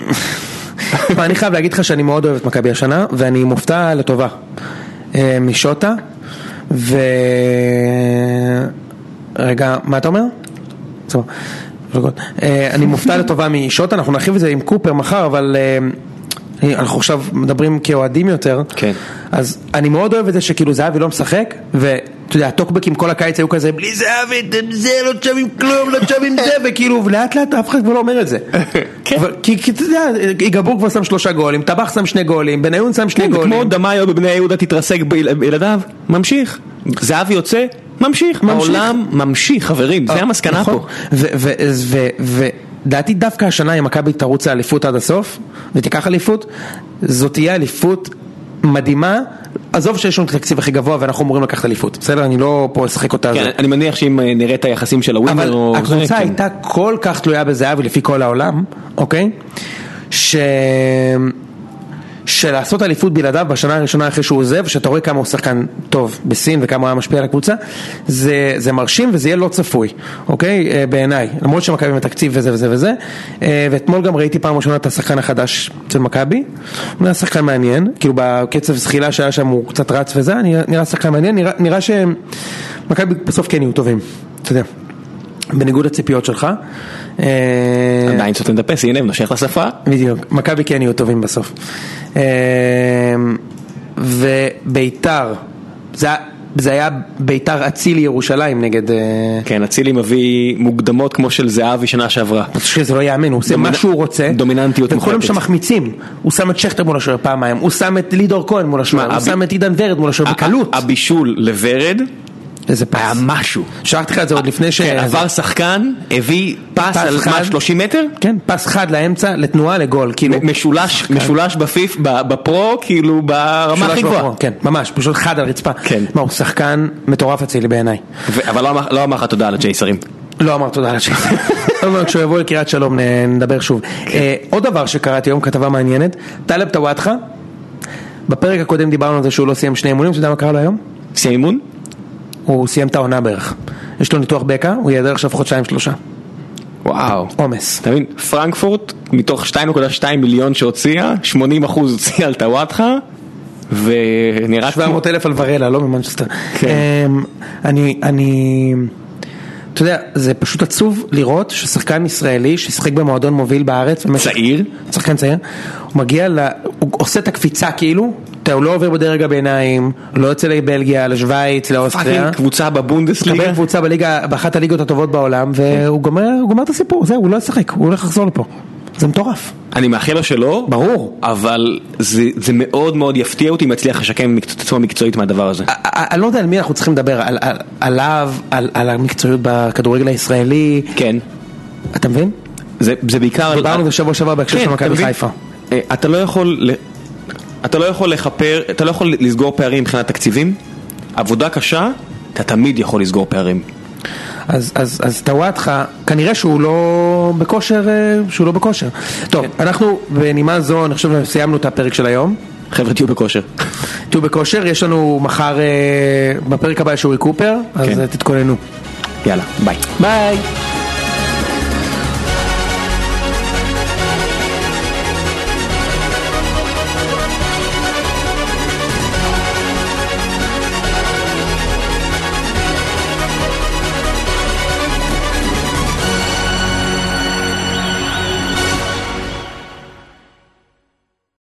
אני חייב להגיד לך שאני מאוד אוהב את מכבי השנה, ואני מופתע לטובה אה, משוטה, ו... רגע, מה אתה אומר? אה, אני מופתע לטובה משוטה, אנחנו נרחיב את זה עם קופר מחר, אבל אה, אנחנו עכשיו מדברים כאוהדים יותר, כן. אז אני מאוד אוהב את זה שכאילו זהבי לא משחק, ואתה יודע, הטוקבקים כל הקיץ היו כזה, בלי זהבי, זה, לא שווים כלום, לא שווים זה, וכאילו, ולאט לאט אף אחד כבר לא אומר את זה. כן. כי אתה יודע, יגבור כבר שם שלושה גולים, טבח שם שני גולים, בניון שם שני כן, גולים. כמו דמאיו בבני יהודה תתרסק ביל- בילדיו, ממשיך. זהבי יוצא, ממשיך. ממשיך. העולם ממשיך, חברים, זה המסקנה נכון. פה. ודעתי דווקא השנה אם מכבי תרוץ לאליפות עד הסוף ותיקח אליפות, זאת תהיה אליפות מדהימה, עזוב שיש לנו את התקציב הכי גבוה ואנחנו אמורים לקחת אליפות, בסדר? אני לא פה אשחק אותה. כן. אני מניח שאם אה, נראה את היחסים של הווינר אבל או... הקבוצה כן. הייתה כל כך תלויה בזהבי לפי כל העולם, אוקיי? ש... שלעשות אליפות בלעדיו בשנה הראשונה אחרי שהוא עוזב, שאתה רואה כמה הוא שחקן טוב בסין וכמה הוא היה משפיע על הקבוצה, זה, זה מרשים וזה יהיה לא צפוי, אוקיי? אה, בעיניי, למרות שמכבי עם התקציב וזה וזה וזה, אה, ואתמול גם ראיתי פעם ראשונה את השחקן החדש אצל מכבי, הוא נראה שחקן מעניין, כאילו בקצב זחילה שהיה שם הוא קצת רץ וזה, נראה, שחקן מעניין, נראה, נראה שמכבי בסוף כן יהיו טובים, אתה יודע. בניגוד לציפיות שלך. אה, עדיין סותם את הפס, הנה, נושך לשפה. בדיוק, מכבי כן יהיו טובים בסוף. אה, וביתר, זה, היה- זה היה ביתר אצילי ירושלים נגד... אה, כן, אצילי מביא מוקדמות כמו של זהבי שנה שעברה. שזה לא ייאמן, הוא עושה דומינה- מה שהוא רוצה, דומיננטיות וכולם מוחלטת. שם מחמיצים, הוא שם את שכטר מול השוער פעמיים, הוא שם את לידור כהן מול השוער, הוא הב- שם את עידן ורד מול השוער בקלות, הבישול לוורד איזה פס, היה משהו. שלחתי לך את זה עוד לפני ש... כן, עבר שחקן, הביא פס על. מה, 30 מטר? כן, פס חד לאמצע, לתנועה, לגול, כאילו, משולש, משולש בפיף, ב- בפרו, כאילו ברמה הכי גבוהה. כן, ממש, פשוט חד על הרצפה, כן. מה, הוא שחקן מטורף אצילי בעיניי. אבל לא אמר- לא אמר לך תודה על הג'ייסרים. לא אמר תודה על. עוד מעט כשהוא יבוא לקריית שלום נדבר שוב. אה, עוד דבר שקראתי היום, כתבה מעניינת, טלב טוואטחה, בפרק הקודם דיברנו על זה שהוא לא סיים שני אימונים, אתה יודע מה קרה לו היום? סיים אימון? הוא סיים את העונה בערך. יש לו ניתוח בקע, הוא ייעדר עכשיו חודשיים שלושה. וואו. עומס. אתה מבין, פרנקפורט, מתוך 2.2 מיליון שהוציאה, 80 אחוז הוציאה על טוואטחה, ונראה כמו... 700 אלף על ורלה, לא ממנצ'סטר. כן. אמ, אני, אני, אתה יודע, זה פשוט עצוב לראות ששחקן ישראלי ששיחק במועדון מוביל בארץ, צעיר? שחקן צעיר, הוא מגיע, ל... הוא עושה את הקפיצה כאילו, אתה, לא עובר בדרג הביניים, לא יוצא לבלגיה, לשוויץ, לאוסטריה, fucking קבוצה בבונדסליגה. מקבל קבוצה בליגה, באחת הליגות הטובות בעולם, והוא גומר, הוא גומר את הסיפור, זהו, הוא לא ישחק, הוא הולך לחזור לפה. זה מטורף. אני מאחל לו שלא, ברור. אבל זה, זה מאוד מאוד יפתיע אותי אם יצליח לשקם את עצמו מקצועית מהדבר הזה. אני לא יודע על מי אנחנו צריכים לדבר, על- על- עליו, על על המקצועיות בכדורגל הישראלי, כן. אתה מבין? זה, זה בעיקר... דיברנו על זה שבוע שעבר בהקשר כן, של מכבי? חיפה. אה, אתה לא יכול, אתה לא יכול לכפר, אתה לא יכול לסגור פערים מבחינת תקציבים. עבודה קשה, אתה תמיד יכול לסגור פערים. אז, אז, אז טוואטחה, כנראה שהוא לא בכושר, אה, שהוא לא בכושר. טוב, אנחנו בנימה זו, אני חושב שסיימנו את הפרק של היום. חבר'ה, תהיו בכושר. תהיו בכושר, יש לנו מחר, אה, בפרק הבא יש אורי קופר, אז כן. אה, תתכוננו. יאללה, ביי. ביי.